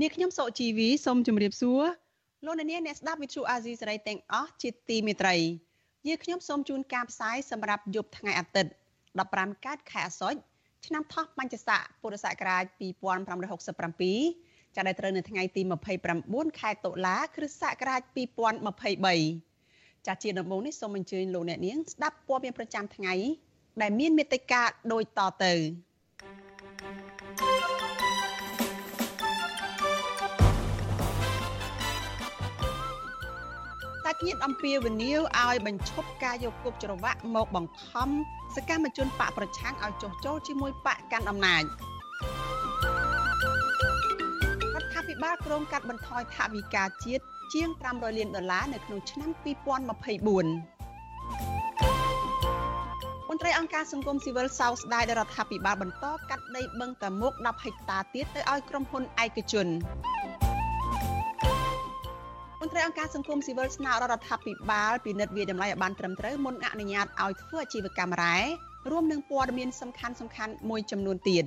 នាងខ្ញុំសុជីវីសូមជម្រាបសួរលោកអ្នកនាងអ្នកស្ដាប់ Vuthu Azizi Serai ទាំងអស់ជាទីមេត្រីយើខ្ញុំសូមជូនការផ្សាយសម្រាប់យប់ថ្ងៃអាទិត្យ15កើតខែអាសត់ឆ្នាំថោះបញ្ញស័កពុរសករាជ2567ចាប់ដែលត្រូវនៅថ្ងៃទី29ខែតុលាគ្រិស្តសករាជ2023ចាជាដំបូងនេះសូមអញ្ជើញលោកអ្នកនាងស្ដាប់ព័ត៌មានប្រចាំថ្ងៃដែលមានមេត្តាដូចតទៅ តាច់ញាតអំពាវនាវឲ្យបញ្ឈប់ការយកគុកច្រវាក់មកបង្ខំសកម្មជនបកប្រឆាំងឲ្យចុះចូលជាមួយបកកាន់អំណាចរដ្ឋាភិបាលក្រុងកាត់បន្ថយថវិកាជាតិជាង500លានដុល្លារនៅក្នុងឆ្នាំ2024មន្ត្រីអង្គការសង្គមស៊ីវិលសោកស្ដាយដល់រដ្ឋាភិបាលបន្តកាត់ដីបឹងតាមុក10ហិកតាទៀតទៅឲ្យក្រុមហ៊ុនឯកជន មន្ត្រីអង្គការសង្គមស៊ីវិលស្នើរដ្ឋាភិបាលពិនិត្យវាតម្លៃឲ្យបានត្រឹមត្រូវមុនអនុញ្ញាតឲ្យធ្វើអាជីវកម្មរ៉ែរួមនឹងព័ត៌មានសំខាន់សំខាន់មួយចំនួនទៀត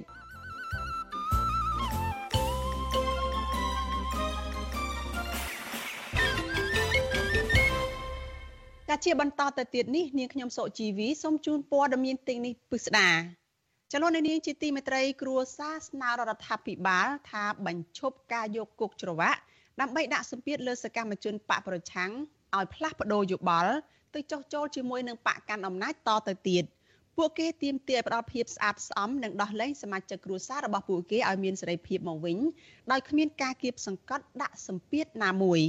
តែជាបន្តទៅទៀតនេះនាងខ្ញុំសុជីវីសូមជូនព័ត៌មានទីនេះពិស្ដាចលនានាងជាទីមេត្រី គ្រួសារស្នើរដ្ឋាភិបាល ថាបញ្ឈប់ការយកគុកច្រវាក់ ដើម្បីដាក់សម្ពាធលើសកម្មជនបកប្រឆាំងឲ្យផ្លាស់ប្ដូរយោបល់ទៅចុះចូលជាមួយនឹងបកកាន់អំណាចតទៅទៀតពួកគេទាមទារឲ្យផ្ដល់ភាពស្អាតស្អំនិងដោះលែងសមាជិកគ្រួសាររបស់ពួកគេឲ្យមានសេរីភាពមកវិញដោយគ្មានការគៀបសង្កត់ដាក់សម្ពាធណាមួយ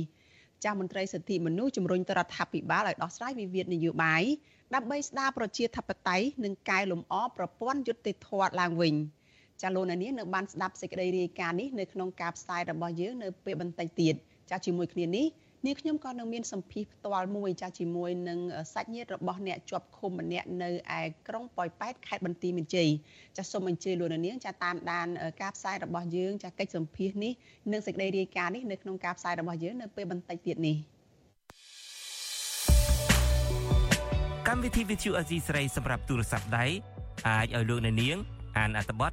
ចាស់មន្ត្រីសិទ្ធិមនុស្សជំរុញទៅរដ្ឋាភិបាលឲ្យដោះស្រាយវិវាទនយោបាយដើម្បីស្ដារប្រជាធិបតេយ្យនិងកែលម្អប្រព័ន្ធយុត្តិធម៌ឡើងវិញ។ ចាលោកនាងនៅបានស្ដាប់សេចក្តីរាយការណ៍នេះនៅក្នុងការផ្សាយរបស់យើងនៅពេលបន្តិចទៀតចាជាមួយគ្នានេះនាងខ្ញុំក៏នឹងមានសម្ភារផ្ទាល់មួយចាជាមួយនឹងសាច់ញាតិរបស់អ្នកជាប់ឃុំម្នាក់នៅឯក្រុងប៉ោយប៉ែតខេត្តបន្ទាយមានជ័យចាសូមអញ្ជើញលោកនាងចាតាមដានការផ្សាយរបស់យើងចាកិច្ចសម្ភារនេះនិងសេចក្តីរាយការណ៍នេះនៅក្នុងការផ្សាយរបស់យើងនៅពេលបន្តិចទៀតនេះកម្មវិធី Vithu Azizi ស្រីសម្រាប់ទូរស័ព្ទដៃអាចឲ្យលោកនាងអានអត្ថបទ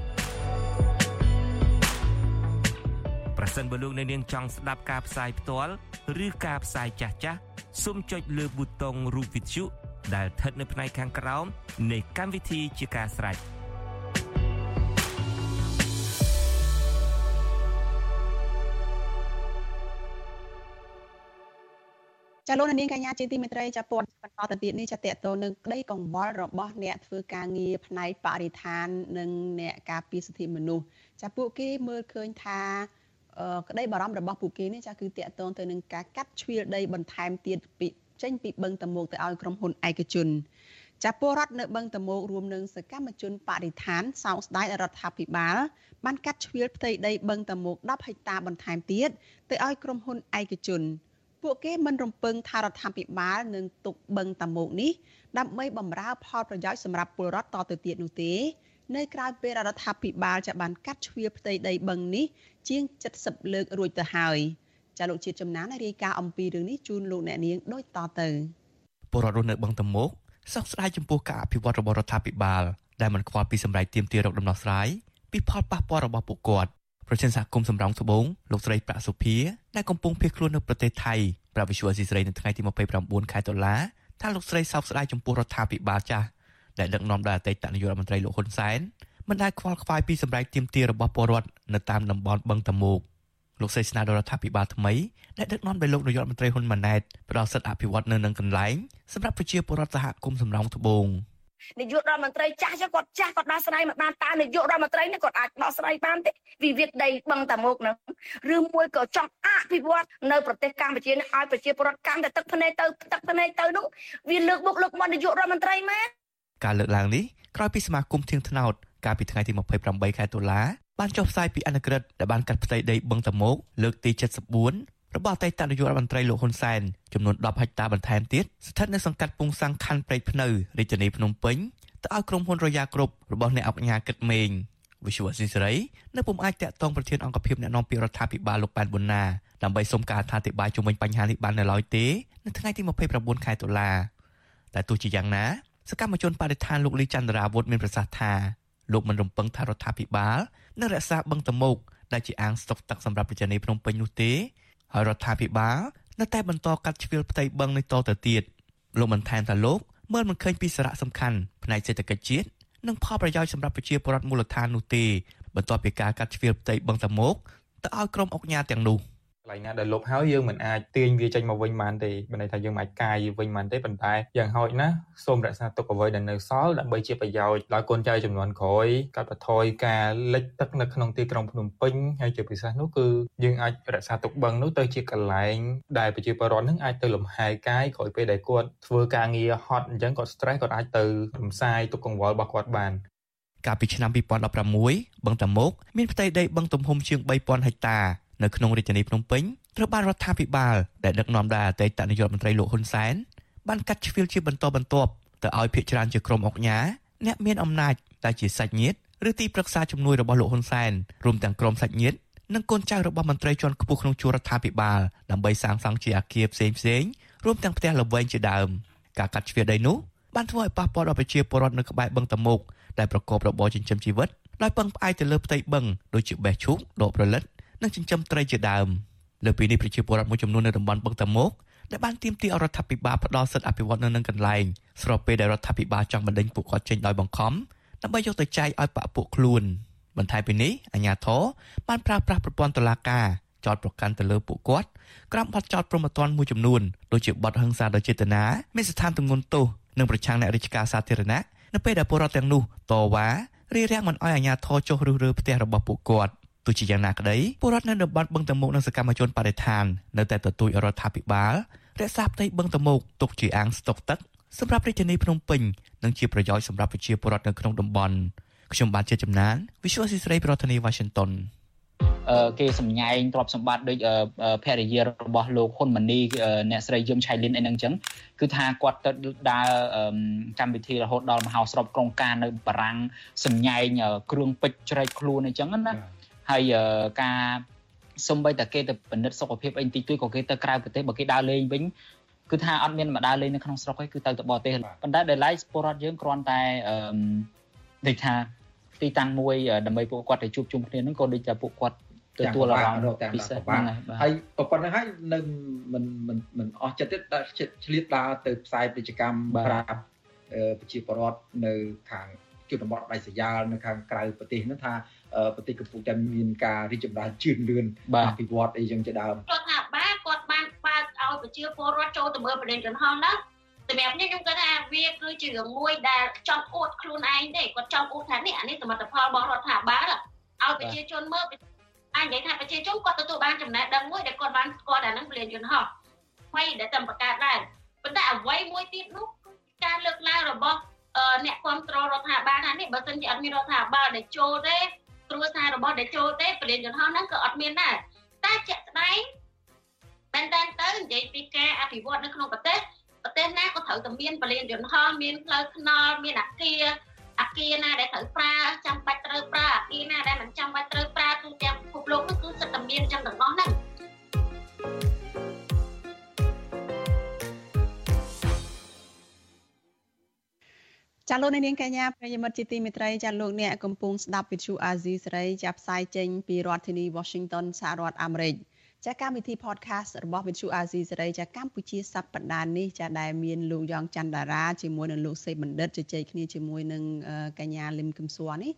ប្រសិនបើលោកអ្នកនាងចង់ស្ដាប់ការផ្សាយផ្ទាល់ឬការផ្សាយចាស់ចាស់សូមចុចលើប៊ូតុងរូបវិទ្យុដែលស្ថិតនៅផ្នែកខាងក្រោមនៃកម្មវិធីជាការស្រេចចាលោកនាងកញ្ញាជាទីមេត្រីចាព័ត៌បន្តទៅទៀតនេះចាតកតទៅនឹងក្តីកង្វល់របស់អ្នកធ្វើការងារផ្នែកបរិស្ថាន និងអ្នកការពារសិទ្ធិមនុស្សចាពួកគេមើលឃើញថា ក្តីបារម្ភរបស់ពួកគេនេះចាគឺតាក់ទងទៅនឹងការកាត់ជ្រៀលដីបន្ថែមទៀតពីចេញពីបឹងតមោកទៅឲ្យក្រុមហ៊ុនឯកជនចាពលរដ្ឋនៅបឹងតមោករួមនឹងសកម្មជនបរិស្ថានសោកស្ដាយរដ្ឋាភិបាលបានកាត់ជ្រៀលផ្ទៃដីបឹងតមោក10ហិកតាបន្ថែមទៀតទៅឲ្យក្រុមហ៊ុនឯកជនពួកគេមិនរំពឹងថារដ្ឋាភិបាលនឹងទុកបឹងតមោកនេះដើម្បីបម្រើផលប្រយោជន៍សម្រាប់ពលរដ្ឋតទៅទៀតនោះទេ នៅក្រៅពេលរដ្ឋាភិបាលจะបានកាត់ជ្រៀលផ្ទៃដីបឹងនេះជាង70លើករួចទៅហើយចាលោកជាតិចំណានរាយការណ៍អំពីរឿងនេះជូនលោកអ្នកនាងដូចតទៅពលរដ្ឋរស់នៅបឹងតមោកសោកស្ដាយចំពោះការអភិវឌ្ឍរបស់រដ្ឋាភិបាលដែលមិនខ្វល់ពីសម្ដែងទៀមទារកដំណោះស្រាយពីផលប៉ះពាល់របស់ពួកគាត់ប្រជាសហគមន៍សំរងត្បូងលោកស្រីប្រាក់សុភាដែលកំពុងភៀសខ្លួននៅប្រទេសថៃប្រាប់វិសុវអសីស្រីនៅថ្ងៃទី29ខែតុលាថាលោកស្រីសោកស្ដាយចំពោះរដ្ឋាភិបាលចាស់ ដែលដឹកនាំដោយអតីតនាយករដ្ឋមន្ត្រីលោកហ៊ុនសែនមិនដែលខ្វល់ខ្វាយពីសម្ដែងទាមទាររបស់ពលរដ្ឋនៅតាមតំបន់បឹងតមោកលោកសេស្នាដល់រដ្ឋាភិបាលថ្មីដែលដឹកនាំដោយលោកនាយករដ្ឋមន្ត្រីហ៊ុនម៉ាណែតផ្ដល់សិទ្ធិអភិវឌ្ឍនៅនឹងកន្លែងសម្រាប់ប្រជាពលរដ្ឋសហគមន៍សំរោងត្បូងនាយករដ្ឋមន្ត្រីចាស់គាត់ចាស់គាត់ដោះស្រាយមិនបានតើនាយករដ្ឋមន្ត្រីនេះគាត់អាចដោះស្រាយបានទេវិវាទដីបឹងតាមុកហ្នឹងឬមួយក៏ចង់អភិវឌ្ឍនៅប្រទេសកម្ពុជានេះឲ្យប្រជាពលរដ្ឋកាន់តែទឹកភ្នែកទៅទឹកភ្នែកទៅនោះវាលើកមុខលើកមាត់នាយករដ្ឋមន្ត្រីមែន ការលើកឡើងនេះក្រោយពីសមាគមធៀងថ្នោតកាលពីថ្ងៃទី28ខែតុលាបានចុះផ្សាយពីអនុក្រឹត្យដែលបានកាត់ផ្ទៃដីបឹងតាមុកលើកទី74របស់អតីតនាយករដ្ឋមន្ត្រីលោកហ៊ុនសែនចំនួន10ហិកតាបន្ថែមទៀតស្ថិតនៅសង្កាត់ពុងសាំងខណ្ឌព្រែកភ្នៅរាជធានីភ្នំពេញទៅឲ្យក្រុមហ៊ុនរយ៉ាគ្រប់របស់អ្នកអង្គការគិតមេងវិសុវស៊ីសេរីនៅពុំអាចតាក់ទងប្រធានអង្គភិបអ្នកនាំពាក្យរដ្ឋាភិបាលលោកប៉ែនប៊ុនណាដើម្បីសុំការអធិប្បាយជុំវិញបញ្ហានេះបាននៅឡើយទេនៅថ្ងៃទី29ខែតុលាតែទោះជាយ៉ាងណា សកម្មជនបដិឋានលោកលីចន្ទរាវុធមានប្រសាសន៍ថាលោកមិនរំពឹងថារដ្ឋាភិបាលនឹងរក្សាបឹងតមោកដែលជាអាងស្តុកទឹកសម្រាប់ប្រជាជនភ្នំពេញនោះទេហើយរដ្ឋាភិបាលនៅតែបន្តកាត់ជ្រៀលផ្ទៃបឹងនេះតទៅទៀតលោកបានថែមថាលោកមើលមិនឃើញពីសារៈសំខាន់ផ្នែកសេដ្ឋកិច្ចជាតិនិងផលប្រយោជន៍សម្រាប់ប្រជាពលរដ្ឋមូលដ្ឋាននោះទេបន្ទាប់ពីការកាត់ជ្រៀលផ្ទៃបឹងតមោកទៅឲ្យក្រុមអុកញ៉ាទាំងនោះ។ កន្លែងណាដែលលុបហើយយើងមិនអាចទាញវាចេញមកវិញបានទេបើន័យថាយើងមិនអាចកាយវិញបានទេប៉ុន្តែយ៉ាងហោចណាស់សូមរក្សាទុកអ្វីដែលនៅសល់ដើម្បីជាប្រយោជន៍ដល់កូនចៅចំនួនក្រោយកាត់បន្ថយការលិចទឹកនៅក្នុងទីក្រុងភ្នំពេញហើយជាពិសេសនោះគឺយើងអាចរក្សាទុកបឹងនោះទៅជាកន្លែងដែលប្រជាពលរដ្ឋនឹងអាចទៅលំហែកាយក្រោយពេលដែលគាត់ធ្វើការងារហត់អញ្ចឹងគាត់ stress គាត់អាចទៅរំសាយទុកកង្វល់របស់គាត់បានកាលពីឆ្នាំ2016បឹងតាមុកមានផ្ទៃដីបឹងទំហំជាង3000ហិកតា នៅក្នុងរាជធានីភ្នំពេញត្រូវបានរដ្ឋាភិបាលដែលដឹកនាំដោយអតីតនាយករដ្ឋមន្ត្រីលោកហ៊ុនសែនបានកាត់ជ្រៀលជាបន្តបន្ទាប់ទៅឲ្យភាគច្រើនជាក្រុមអុកញ៉ាអ្នកមានអំណាចដែលជាសាច់ញាតិឬទីប្រឹក្សាជំនួយរបស់លោកហ៊ុនសែនរួមទាំងក្រុមសាច់ញាតិនិងកូនចៅរបស់មន្ត្រីជាន់ខ្ពស់ក្នុងជួររដ្ឋាភិបាលដើម្បីសាងសង់ជាអគារផ្សេងផ្សេងរួមទាំងផ្ទះល្វែងជាដើមការកាត់ជ្រៀលដីនោះបានធ្វើឲ្យប៉ះពាល់ដល់ប្រជាពលរដ្ឋនៅក្បែរបឹងតមុកដែលប្រកបរបរចិញ្ចឹមជីវិតដោយពឹងផ្អែកទៅលើផ្ទៃបឹងដូចជាបេះឈូកដកប្រលិត និងចិញ្ចឹមត្រីជាដើមលើពីនេះប្រជាពលរដ្ឋមួយចំនួននៅតំបន់បឹងតាមុកដែលបានទាមទាររដ្ឋាភិបាលផ្ដល់សិទ្ធិអភិវឌ្ឍនៅនឹងកន្លែងស្របពេលដែលរដ្ឋាភិបាលចង់បណ្ដេញពួកគាត់ចេញដោយបង្ខំដើម្បីយកទៅចែកឲ្យបាក់ពួកខ្លួនបន្ថែមពីនេះអាជ្ញាធរបានប្រើប្រាស់ប្រព័ន្ធតុលាការចោតប្រកាន់ទៅលើពួកគាត់ក្រោមបទចោតប្រមទ័នមួយចំនួនដូចជាបទហិង្សាដោយចេតនាមានស្ថានទម្ងន់ទោសនិងប្រឆាំងអ្នករាជការសាធារណៈនៅពេលដែលពលរដ្ឋទាំងនោះតវ៉ារារាំងមិនឲ្យអាជ្ញាធរចុះរុះរើផ្ទះរបស់ពួកគាត់ ទោះជាយ៉ាងណាក្តីពលរដ្ឋនៅតំបន់បឹងតមុកនិងសកម្មជនបរិស្ថាននៅតែទទូចរដ្ឋាភិបាលរក្សាផ្ទៃបឹងតមុកទុកជាអាងស្តុកទឹកសម្រាប់រាជធានីភ្នំពេញនិងជាប្រយោជន៍សម្រាប់ប្រជាពលរដ្ឋនៅក្នុងតំបន់ខ្ញុំបាទជាចំណាន Visual ស៊ីស្រីប្រធានាទី Washington គេសម្ញែងទ្រព្យសម្បត្តិដូចភរិយារបស់លោកហ៊ុនម៉ាណីអ្នកស្រីយឹមឆៃលីនអីហ្នឹងអញ្ចឹងគឺថាគាត់ទៅដើរកម្មវិធីរហូតដល់មហោស្រពក្រុងការនៅបារាំងសម្ញែងគ្រឿងពេជ្រជ្រែកខ្លួនអញ្ចឹងណា ហើយការសំបីតែគេទៅពិនិត្យសុខភាពអីតិចតួចក៏គេទៅក្រៅប្រទេសបើគេដើរលេងវិញគឺថាអត់មានមកដើរលេងនៅក្នុងស្រុកទេគឺទៅទៅបរទេសប៉ុន្តែដែលឡៃពលរដ្ឋយើងគ្រាន់តែអឺដូចថាទីតាំងមួយដើម្បីពួកគាត់ទៅជួបជុំគ្នាហ្នឹងក៏ដូចតែពួកគាត់ទទួលអារម្មណ៍ពិសេសហ្នឹងហើយប្រព័ន្ធហ្នឹងហើយនៅមិនមិនមិនអស់ចិត្តទេដែលឆ្លៀតដើរទៅផ្សាយពាណិជ្ជកម្មប្រាប់ប្រជាពលរដ្ឋនៅខាងជនបទដៃសយ៉ាលនៅខាងក្រៅប្រទេសហ្នឹងថា ប្រទេសកំពុងតែមានការរីកចម្រើនជឿនលឿនអភិវឌ្ឍអីចឹងជាដើមគាត់ថាបាទគាត់បានបើកឲ្យប្រជាពលរដ្ឋចូលទៅមើលប្រទេសចំហហ្នឹងសម្រាប់ខ្ញុំខ្ញុំគិតថាវាគឺជារឿងមួយដែលចង់អួតខ្លួនឯងទេគាត់ចង់អួតថានេះអានេះសមិទ្ធផលរបស់រដ្ឋាភិបាលឲ្យប្រជាជនមើលអាចនិយាយថាប្រជាជនគាត់ទទួលបានចំណេះដឹងមួយដែលគាត់បានស្គាល់តែនឹងពលានយន្តហោះថ្មីដែលតែបង្កើតដែរប៉ុន្តែអ្វីមួយទៀតនោះការលើកឡើងរបស់អ្នកគ្រប់គ្រងរដ្ឋាភិបាលថានេះបើសិនជាអត់មានរដ្ឋាភិបាលដែលចូលទេ គ្រួសាររបស់ដែលចូលទេពលានយន្តហោះហ្នឹងក៏អត់មានដែរតែជាក់ស្ដែងមែនតើទៅនិយាយពីការអភិវឌ្ឍនៅក្នុងប្រទេសប្រទេសណាក៏ត្រូវតែមានពលានយន្តហោះមានផ្លូវថ្នល់មានអាគារអាគារណាដែលត្រូវប្រើចាំបាច់ត្រូវប្រើអាគារណាដែលមិនចាំបាច់ត្រូវប្រើទូទាំងពិភពលោកនោះគឺសិតតែមានចឹងទាំងអស់ហ្នឹង ចាលោកនាងកញ្ញាប្រិយមិត្តជាទីមេត្រីចាលោកអ្នកកំពុងស្ដាប់វិទ្យុអាស៊ីសេរីចាផ្សាយចេញពីរដ្ឋធានី Washington សហរដ្ឋអាមេរិកចាកម្មវិធី podcast របស់វិទ្យុអាស៊ីសេរីចាកម្ពុជាសប្តាហ៍នេះចាដែលមានលោកយ៉ងច័ន្ទតារាជាមួយនឹងលោកសេបណ្ឌិតជជែកគ្នាជាមួយនឹងកញ្ញាលឹមកឹមសួរនេះ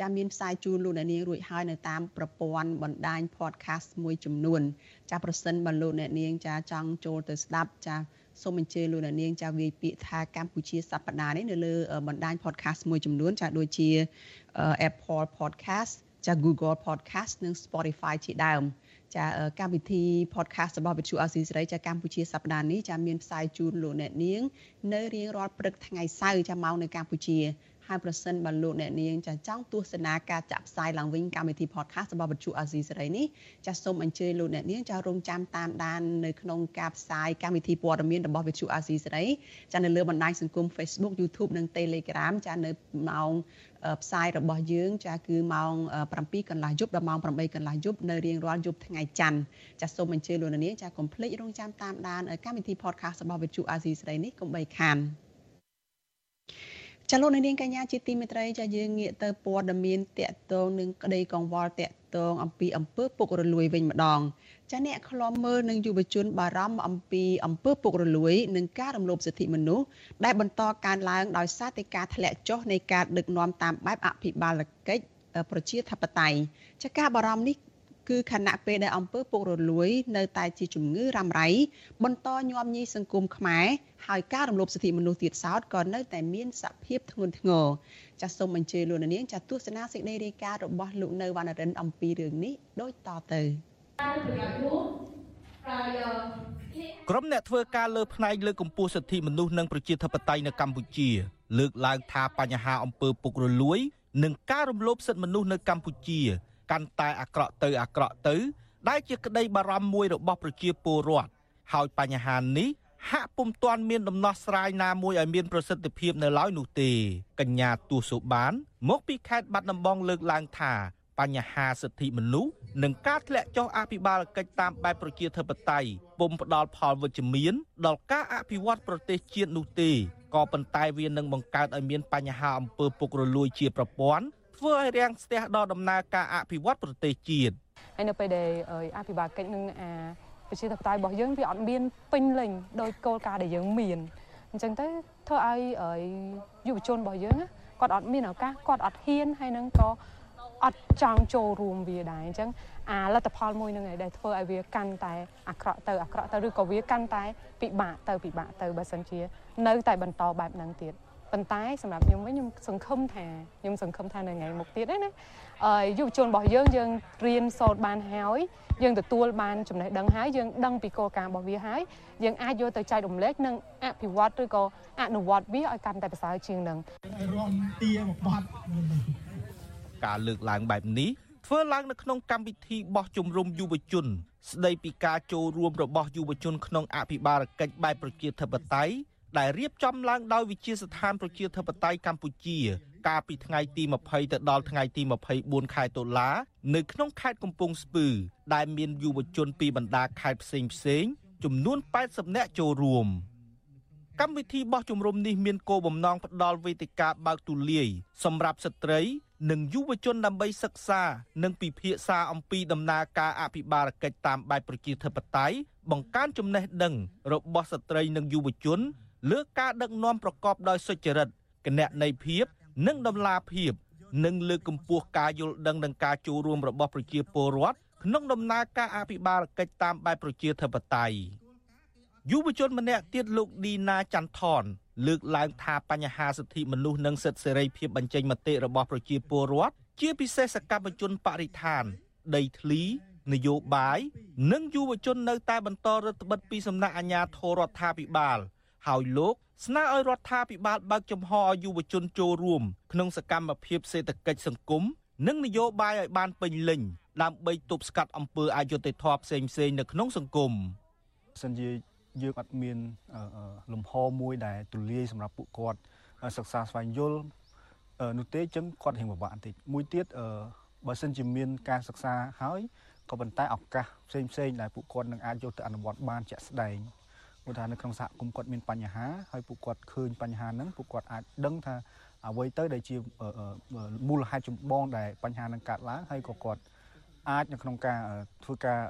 ចាមានផ្សាយជូនលោកអ្នកនាងរួចហើយនៅតាមប្រព័ន្ធបណ្ដាញ podcast មួយចំនួន ចាប្រសិនបើលោកអ្នកនាងចាចង់ចូលទៅស្ដាប់ចា សូមអញ្ជើញលោកអ្នកនាងចាវាយពាក្យថាកម្ពុជាសប្តាហ៍នេះនៅលើបណ្ដាញ podcast មួយចំនួនចាដូចជា Apple Podcast ចា Google Podcast និង Spotify ជាដើមចាកម្មវិធី podcast របស់វិទ្យុអាស៊ីសេរីចាកម្ពុជាសប្តាហ៍នេះចាមានផ្សាយជូនលោកអ្នកនាង នៅរៀងរាល់ព្រឹកថ្ងៃសៅរ៍ចាម៉ោងនៅកម្ពុជា ហើយប្រសិនបើលោកអ្នកនាងចាចង់ទស្សនាការចាក់ផ្សាយឡើងវិញកម្មវិធី podcast របស់វិទ្យុអាស៊ីសេរីនេះចាសូមអញ្ជើញលោកអ្នកនាងចារងចាំតាមដាននៅក្នុងការផ្សាយកម្មវិធីព័ត៌មានរបស់វិទ្យុអាស៊ីសេរីចានៅលើបណ្ដាញសង្គម Facebook YouTube និង Telegram ចានៅម៉ោងផ្សាយរបស់យើងចាគឺម៉ោង7កន្លះយប់ដល់ម៉ោង8កន្លះយប់នៅរៀងរាល់យប់ថ្ងៃច័ន្ទចាសូមអញ្ជើញលោកនាងចាកុំភ្លេចរងចាំតាមដានកម្មវិធី podcast របស់វិទ្យុអាស៊ីសេរីនេះកុំបីខាន ចាលោកនាងកញ្ញាជាទីមេត្រីចាយើងងាកទៅព័ត៌មានតកតងនឹងក្តីកង្វល់តកតងអំពីអំពើពុករលួយវិញម្ដងចាអ្នកខ្លំមើលនឹងយុវជនបារម្ភអំពីអំពើពុករលួយនិងការរំលោភសិទ្ធិមនុស្សដែលបន្តកើនឡើងដោយសារតែការធ្លាក់ចុះនៃការដឹកនាំតាមបែបអភិបាលកិច្ចប្រជាធិបតេយ្យចាការបារម្ភនេះ គឺខណៈពេលដែលអំពើពុករលួយ នៅតែជាជំងឺរ៉ាំរ៉ៃបន្តញោមញីសង្គមខ្មែរហើយការរំលោភសិទ្ធិមនុស្សទៀតសោតក៏នៅតែមានសភាពធ្ងន់ធ្ងរចាសសូមអញ្ជើញលោកនាងចាសទស្សនាសេចក្តីរាយការណ៍របស់លោកនៅវណ្ណរិនអំពីរឿងនេះដូចតទៅក្រុមអ្នកធ្វើការលើផ្នែកលើកកម្ពស់សិទ្ធិមនុស្សនិងប្រជាធិបតេយ្យនៅកម្ពុជា លើកឡើងថាបញ្ហាអំពើពុករលួយ និងការរំលោភសិទ្ធិមនុស្សនៅកម្ពុជា កាន់តែអាក្រក់ទៅអាក្រក់ទៅ ដែលជាក្តីបារម្ភមួយរបស់ប្រជាពលរដ្ឋហើយបញ្ហានេះហាក់ពុំទាន់មានដំណោះស្រាយណាមួយឲ្យមានប្រសិទ្ធភាពនៅឡើយនោះទេកញ្ញាទួសុបាន មកពីខេត្តបាត់ដំបងលើកឡើងថាបញ្ហាសិទ្ធិមនុស្សនិងការធ្លាក់ចុះអភិបាលកិច្ចតាមបែបប្រជាធិបតេយ្យពុំផ្ដល់ផលវិជ្ជមានដល់ការអភិវឌ្ឍប្រទេសជាតិនោះទេក៏ប៉ុន្តែវានឹងបង្កើតឲ្យមានបញ្ហាអំពើពុករលួយជាប្រព័ន្ធ ធ្វើឲ្យរាំងស្ទះដល់ដំណើរការអភិវឌ្ឍប្រទេសជាតិហើយនៅពេលដែលអភិបាលកិច្ចនឹងអាប្រជាធិបតេយ្យរបស់យើងវាអត់មានពេញលេញដោយគោលការណ៍ដែលយើងមានអញ្ចឹងទៅធ្វើឲ្យយុវជនរបស់យើងគាត់អត់មានឱកាសគាត់អត់ហ៊ានហើយនឹងក៏អត់ចង់ចូលរួមវាដែរអញ្ចឹងអាលទ្ធផលមួយនឹងឯងដែលធ្វើឲ្យវាកាន់តែអាក្រក់ទៅអាក្រក់ទៅឬក៏វាកាន់តែពិបាកទៅពិបាកទៅបើសិនជា នៅតែបន្តបែបហ្នឹងទៀត ប៉ុន្តែសម្រាប់ខ្ញុំវិញខ្ញុំសង្ឃឹមថាខ្ញុំសង្ឃឹមថានៅថ្ងៃមុខទៀតណាអឺយុវជនរបស់យើងយើងរៀនសូត្របានហើយយើងទទួលបានចំណេះដឹងហើយយើងដឹងពីគោលការណ៍របស់វាហើយយើងអាចយកទៅចែករំលែកនិងអភិវឌ្ឍឬក៏អនុវត្តវាឲ្យកាន់តែប្រសើរជាងនឹងរំទាមកបាត់ការលើកឡើងបែបនេះធ្វើឡើងនៅក្នុងកម្មវិធីបោះជំរំយុវជន ស្ដីពីការចូលរួមរបស់យុវជនក្នុងអភិបាលកិច្ចបែបប្រជាធិបតេយ្យ ដែលរៀបចំឡើងដោយវិជាស្ថានប្រជាធិបតេយ្យកម្ពុជា កាលពីថ្ងៃទី20ទៅដល់ថ្ងៃទី24ខែតុលានៅក្នុងខេត្តកំពង់ស្ពឺ ដែលមានយុវជនពីបណ្ដាខេត្តផ្សេងផ្សេងចំនួន80នាក់ចូលរួមកម្មវិធីបោះជំរំនេះមានគោលបំណងផ្ដល់វេទិកាបើកទូលាយសម្រាប់ស្ត្រី និងយុវជនដើម្បីសិក្សា និងពិភាក្សាអំពីដំណើរការអភិបាលកិច្ចតាមបែបប្រជាធិបតេយ្យបង្កើនចំណេះដឹងរបស់ស្ត្រីនិងយុវជន លើការដឹកនាំប្រកបដោយសុចរិតគណនេយ្យភាព និងតម្លាភាព និងលើកកម្ពស់ការយល់ដឹងនិងការចូលរួមរបស់ប្រជាពលរដ្ឋក្នុងដំណើរការអភិបាលកិច្ចតាមបែបប្រជាធិបតេយ្យយុវជនម្នាក់ទៀតលោកឌីណាច័ន្ទថនលើកឡើងថាបញ្ហាសិទ្ធិមនុស្សនិងសិទ្ធិសេរីភាពបញ្ចេញមតិរបស់ប្រជាពលរដ្ឋជាពិសេសសកម្មជនបរិស្ថាន ដីធ្លីនយោបាយនិងយុវជននៅតែបន្តរដ្ឋបិទពីសំណាក់អាជ្ញាធររដ្ឋាភិបាល ហើយលោកស្នើឲ្យរដ្ឋាភិបាលបើកចំហឲ្យយុវជនចូលរួមក្នុងសកម្មភាពសេដ្ឋកិច្ចសង្គមនិងនយោបាយឲ្យបានពេញលេញដើម្បីទប់ស្កាត់អំពើអយុត្តិធម៌ផ្សេងៗនៅក្នុងសង្គមសិនជាយើងអត់មានលំហមួយដែលទូលាយសម្រាប់ពួកគាត់សិក្សាស្វែងយល់នោះទេចឹងគាត់រៀងពិបាកបន្តិចមួយទៀតបើសិនជាមានការសិក្សាហើយក៏ប៉ុន្តែឱកាសផ្សេងផ្សេងដែលពួកគាត់នឹងអាចយកទៅអនុវត្តបានជាក់ស្ដែង ព្រោះថានៅក្នុងសហគមន៍គាត់មានបញ្ហាហើយពួកគាត់ឃើញបញ្ហាហ្នឹងពួកគាត់អាចដឹងថាអ្វីទៅដែលជាមូលហេតុចម្បងដែលបញ្ហានឹងកើតឡើងហើយក៏គាត់អាចនៅក្នុងការធ្វើការ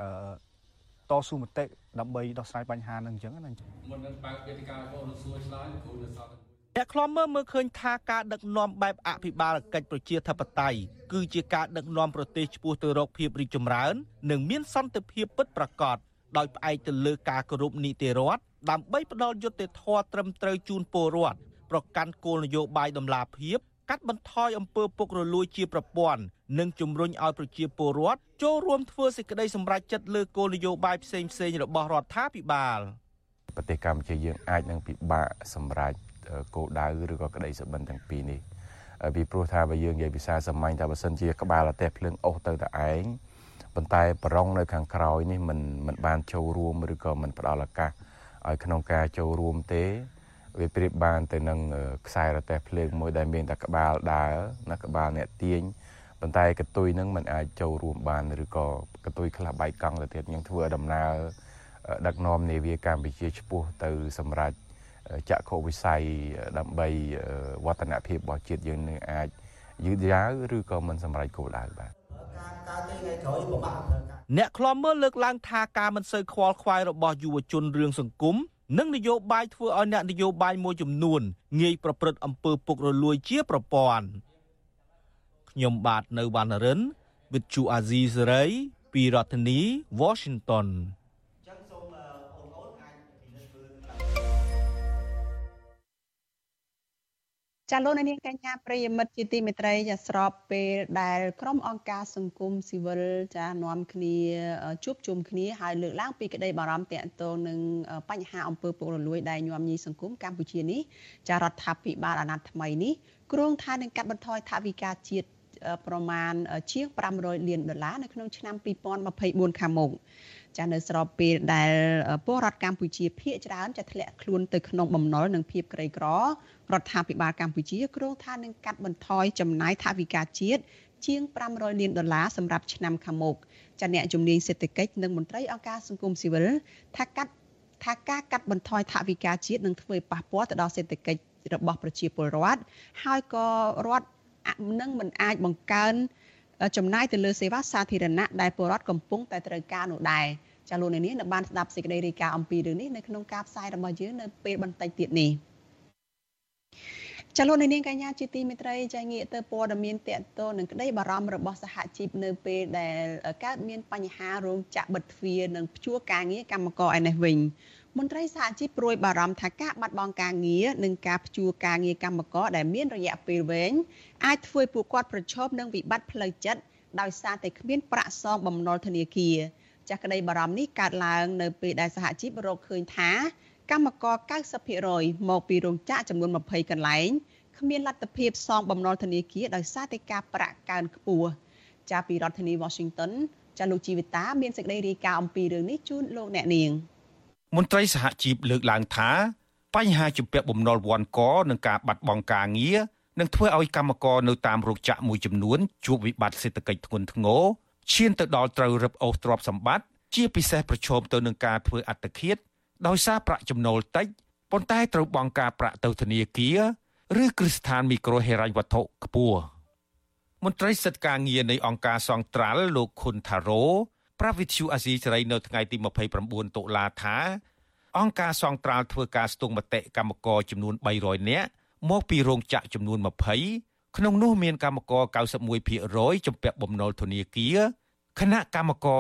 តស៊ូមតិដើម្បីដោះស្រាយបញ្ហានឹងអញ្ចឹងណាមុននឹងបើកវេទិការបស់លោកសួរឆ្លើយគ្រូនៅសល់អ្នកខ្លំមើលមើលឃើញថាការដឹកនាំបែបអភិបាលកិច្ចប្រជាធិបតេយ្យគឺជាការដឹកនាំប្រទេសឆ្ពោះទៅរកភាពរីកចម្រើន និងមានសន្តិភាពពិតប្រាកដដោយផ្អែកទៅលើការគោរពនីតិរដ្ឋ ដើម្បីផ្ដល់យុត្តិធម៌ត្រឹមត្រូវជូនពលរដ្ឋប្រកាន់គោលនយោបាយដំឡាភិបកាត់បន្ថយអំពើពុករលួយជាប្រព័ន្ធនិងជំរុញឲ្យប្រជាពលរដ្ឋចូលរួមធ្វើសេចក្តីសម្រេចចិត្តលើគោលនយោបាយផ្សេងផ្សេងរបស់រដ្ឋាភិបាលប្រទេសកម្ពុជាយើងអាចនឹងពិបាកសម្រេចគោលដៅឬក៏ក្តីសុបិនទាំងពីរនេះពីព្រោះថាបើយើងនិយាយភាសាសាមញ្ញថាបើសិនជាក្បាលរទេះភ្លើងអុសទៅតែឯងប៉ុន្តែប្រងនៅខាងក្រោយនេះមិនមិនបានចូលរួមឬក៏មិនផ្ដល់ឱកាស ឲ្យក្នុងការចូលរួមទេវាប្រៀបបានទៅនឹងខ្សែរទេះភ្លើងមួយដែលមានតែក្បាលដើរណាក្បាលអ្នកទាញប៉ុន្តែកតុយនឹងมันអាចចូលរួមបានឬក៏កតុយខ្លះបែកកង់ទៅទៀតយើងធ្វើដំណើរដឹកនាំនាវាកម្ពុជាឆ្ពោះទៅសម្រាប់ចក្ខុវិស័យដើម្បីវឌ្ឍនភាពរបស់ជាតិយើងនឹងអាចយឺតយ៉ាវឬក៏មិនសម្រេចគោលដៅបាទ អ្នកខ្លំមើលលើកឡើងថាការមិនសូវខ្វល់ខ្វាយរបស់យុវជនរឿងសង្គមនិងនយោបាយធ្វើឲ្យអ្នកនយោបាយមួយចំនួនងាយប្រព្រឹត្តអំពើពុករលួយជាប្រព័ន្ធខ្ញុំបាទនៅវណ្ណរិន With Chu Azizi Saray ពីរដ្ឋធានី Washington ចាលោកនាងកញ្ញាប្រិយមិត្តជាទីមេត្រីចាស្របពេលដែលក្រុមអង្គការសង្គមស៊ីវិលចានាំគ្នាជួបជុំគ្នាហើយលើកឡើងពីក្តីបារម្ភទាក់ទងនឹងបញ្ហាអំពើពុករលួយដែលញោមញីសង្គមកម្ពុជានេះចារដ្ឋាភិបាលអាណត្តិថ្មីនេះគ្រោងថានឹងកាត់បន្ថយថវិកាជាតិប្រមាណជាង500លានដុល្លារនៅក្នុងឆ្នាំ2024ខាងមុខ ចានៅស្របពេលដែលពលរដ្ឋកម្ពុជាភាគច្រើនចាធ្លាក់ខ្លួនទៅក្នុងបំណុលនិងភាពក្រីក្ររដ្ឋាភិបាលកម្ពុជាគ្រោងថានឹងកាត់បន្ថយចំណាយថវិកាជាតិជាង500លានដុល្លារសម្រាប់ឆ្នាំខាងមុខចាអ្នកជំនាញសេដ្ឋកិច្ចនិងមន្ត្រីអង្គការសង្គមស៊ីវិលថាកាត់ថាការកាត់បន្ថយថវិកាជាតិនឹងធ្វើឲ្យប៉ះពាល់ទៅដល់សេដ្ឋកិច្ចរបស់ប្រជាពលរដ្ឋហើយក៏រដ្ឋនឹងមិនអាចបង្កើន ចំណាយទៅលើសេវាសាធារណៈដែលពលរដ្ឋកំពុងតែត្រូវការនោះដែរចាលោកនាងនៅបានស្ដាប់សេចក្តីរាយការណ៍អំពីរឿងនេះនៅក្នុងការផ្សាយរបស់យើងនៅពេលបន្តិចទៀតនេះចលនានាងកញ្ញាជាទីមេត្រីចាងាកទៅព័ត៌មានតកតនឹងក្តីបារម្ភរបស់សហជីពនៅពេលដែលកើតមានបញ្ហារោងចក្របិទទ្វារនិងព្យួរការងារកម្មករឯនេះវិញ មន្ត្រីសហជីពព្រួយបារម្ភថាការបាត់បង់ការងារនិងការព្យួរការងារកម្មករដែលមានរយៈពេលវែងអាចធ្វើឲ្យពួកគាត់ប្រឈមនឹងវិបត្តិផ្លូវចិត្តដោយសារតែគ្មានប្រាក់សងបំណុលធនាគារចាស់ក្តីបារម្ភនេះកើតឡើងនៅពេលដែលសហជីពរកឃើញថាកម្មករ90%មកពីរោងចក្រចំនួន20កន្លែងគ្មានលទ្ធភាពសងបំណុលធនាគារដោយសារតែការប្រាក់កើនខ្ពស់ចាពីរដ្ឋធានី Washington ចាលោកជីវិតាមានសេចក្តីរាយការណ៍អំពីរឿងនេះជូនលោកអ្នកនាង មន្ត្រីសហជីពលើកឡើងថាបញ្ហាជំពាក់បំណុលវ័នកនិងការបាត់បង់ការងារនឹងធ្វើឲ្យកម្មករនៅតាមរោងចក្រមួយចំនួនជួបវិបត្តិសេដ្ឋកិច្ចធ្ងន់ធ្ងរឈានទៅដល់ត្រូវរឹបអូសទ្រព្យសម្បត្តិជាពិសេសប្រឈមទៅនឹងការធ្វើអត្តឃាតដោយសារប្រាក់ចំណូលតិចប៉ុន្តែត្រូវបង់ការប្រាក់ទៅធនាគារឬគ្រឹះស្ថានមីក្រូហិរញ្ញវត្ថុខ្ពស់មន្ត្រីសិទ្ធិការងារនៃអង្គការសង្ត្រាល់លោកខុនថារ៉ូ ប្រាវិទ្យូអាស៊ីសេរីនៅថ្ងៃទី29តុលាថាអង្គការសង្ត្រាល់ធ្វើការស្ទង់មតិកម្មករចំនួន300នាក់មកពីរោងចក្រចំនួន20ក្នុងនោះមានកម្មករ91%ជំពាក់បំណុលធនាគារគណៈកម្មករ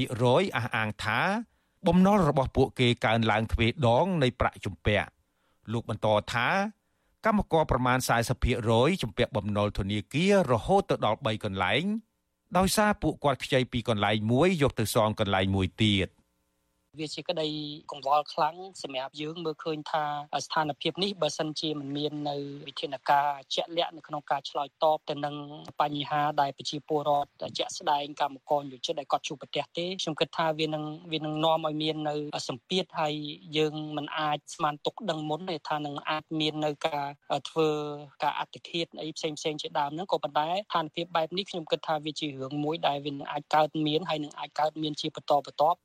70%អះអាងថា បំណុលរបស់ពួកគេកើនឡើងទ្វេដងនៃប្រាក់ជំពាក់លោកបន្តថាកម្មករប្រមាណ40%ជំពាក់បំណុលធនាគាររហូតទៅដល់3កន្លែង ដោយសារពួកគាត់ខ្ចីពីកន្លែងមួយយកទៅសងកន្លែងមួយទៀត វាជាក្តីកង្វល់ខ្លាំងសម្រាប់យើងមើលឃើញថាស្ថានភាពនេះបើសិនជាមិនមាននៅវិធានការជាក់លាក់នៅក្នុងការឆ្លើយតបទៅនឹងបញ្ហាដែលប្រជាពលរដ្ឋជាក់ស្ដែងកម្មករយុជិតដែលគាត់ជួបប្រទះទេខ្ញុំគិតថាវានឹងវានឹងនាំឲ្យមាននៅសម្ពាធហើយយើងមិនអាចស្មានទុកដឹងមុនទេថានឹងអាចមាននៅការធ្វើការអត្តឃាតអីផ្សេងផ្សេងជាដើមហ្នឹងក៏ប៉ុន្តែស្ថានភាពបែបនេះខ្ញុំគិតថាវាជារឿងមួយដែលវានឹងអាចកើតមានហើយនឹងអាចកើតមានជាបន្តបន្ទាប់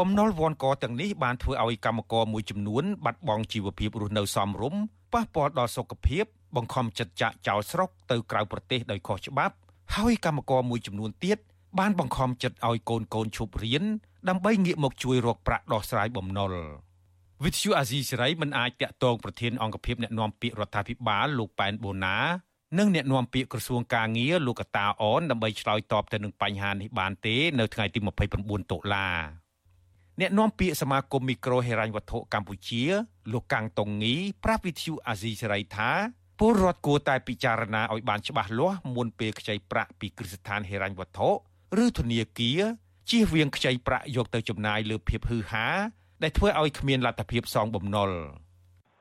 បំណុលវ័នកទាំងនេះបានធ្វើឲ្យកម្មករមួយចំនួនបាត់បង់ជីវភាពរស់នៅសមរម្យប៉ះពាល់ដល់សុខភាព បង្ខំចិត្តចាក់ចោលស្រុកទៅក្រៅប្រទេសដោយខុសច្បាប់ ហើយកម្មករមួយចំនួនទៀតបានបង្ខំចិត្តឲ្យកូនកូនឈប់រៀនដើម្បីងាកមកជួយរកប្រាក់ដោះស្រាយបំណុលវិទ្យុអាស៊ីសេរីមិនអាចតាក់ទងប្រធានអង្គភិបអ្នកណែនាំពាក្យរដ្ឋាភិបាលលោកប៉ែនបូណានិងអ្នកនាំពាក្យក្រសួងកាងារលោកកតាអនដើម្បីឆ្លើយតបទៅនឹងបញ្ហានេះបានទេ នៅថ្ងៃទី29តុលា អ្នកនាំពាក្យសមាគមមីក្រូហិរញ្ញវត្ថុកម្ពុជាលោកកាំងតុងងីប្រាប់វិទ្យុអាស៊ីសេរីថាពលរដ្ឋគួរតែពិចារណាឲ្យបានច្បាស់លាស់មុនពេលខ្ចីប្រាក់ពីគ្រឹះស្ថានហិរញ្ញវត្ថុឬធនាគារជៀសវាងខ្ចីប្រាក់យកទៅចំណាយលើភាពហឺហាដែលធ្វើឲ្យគ្មានលទ្ធភាពសងបំណុល។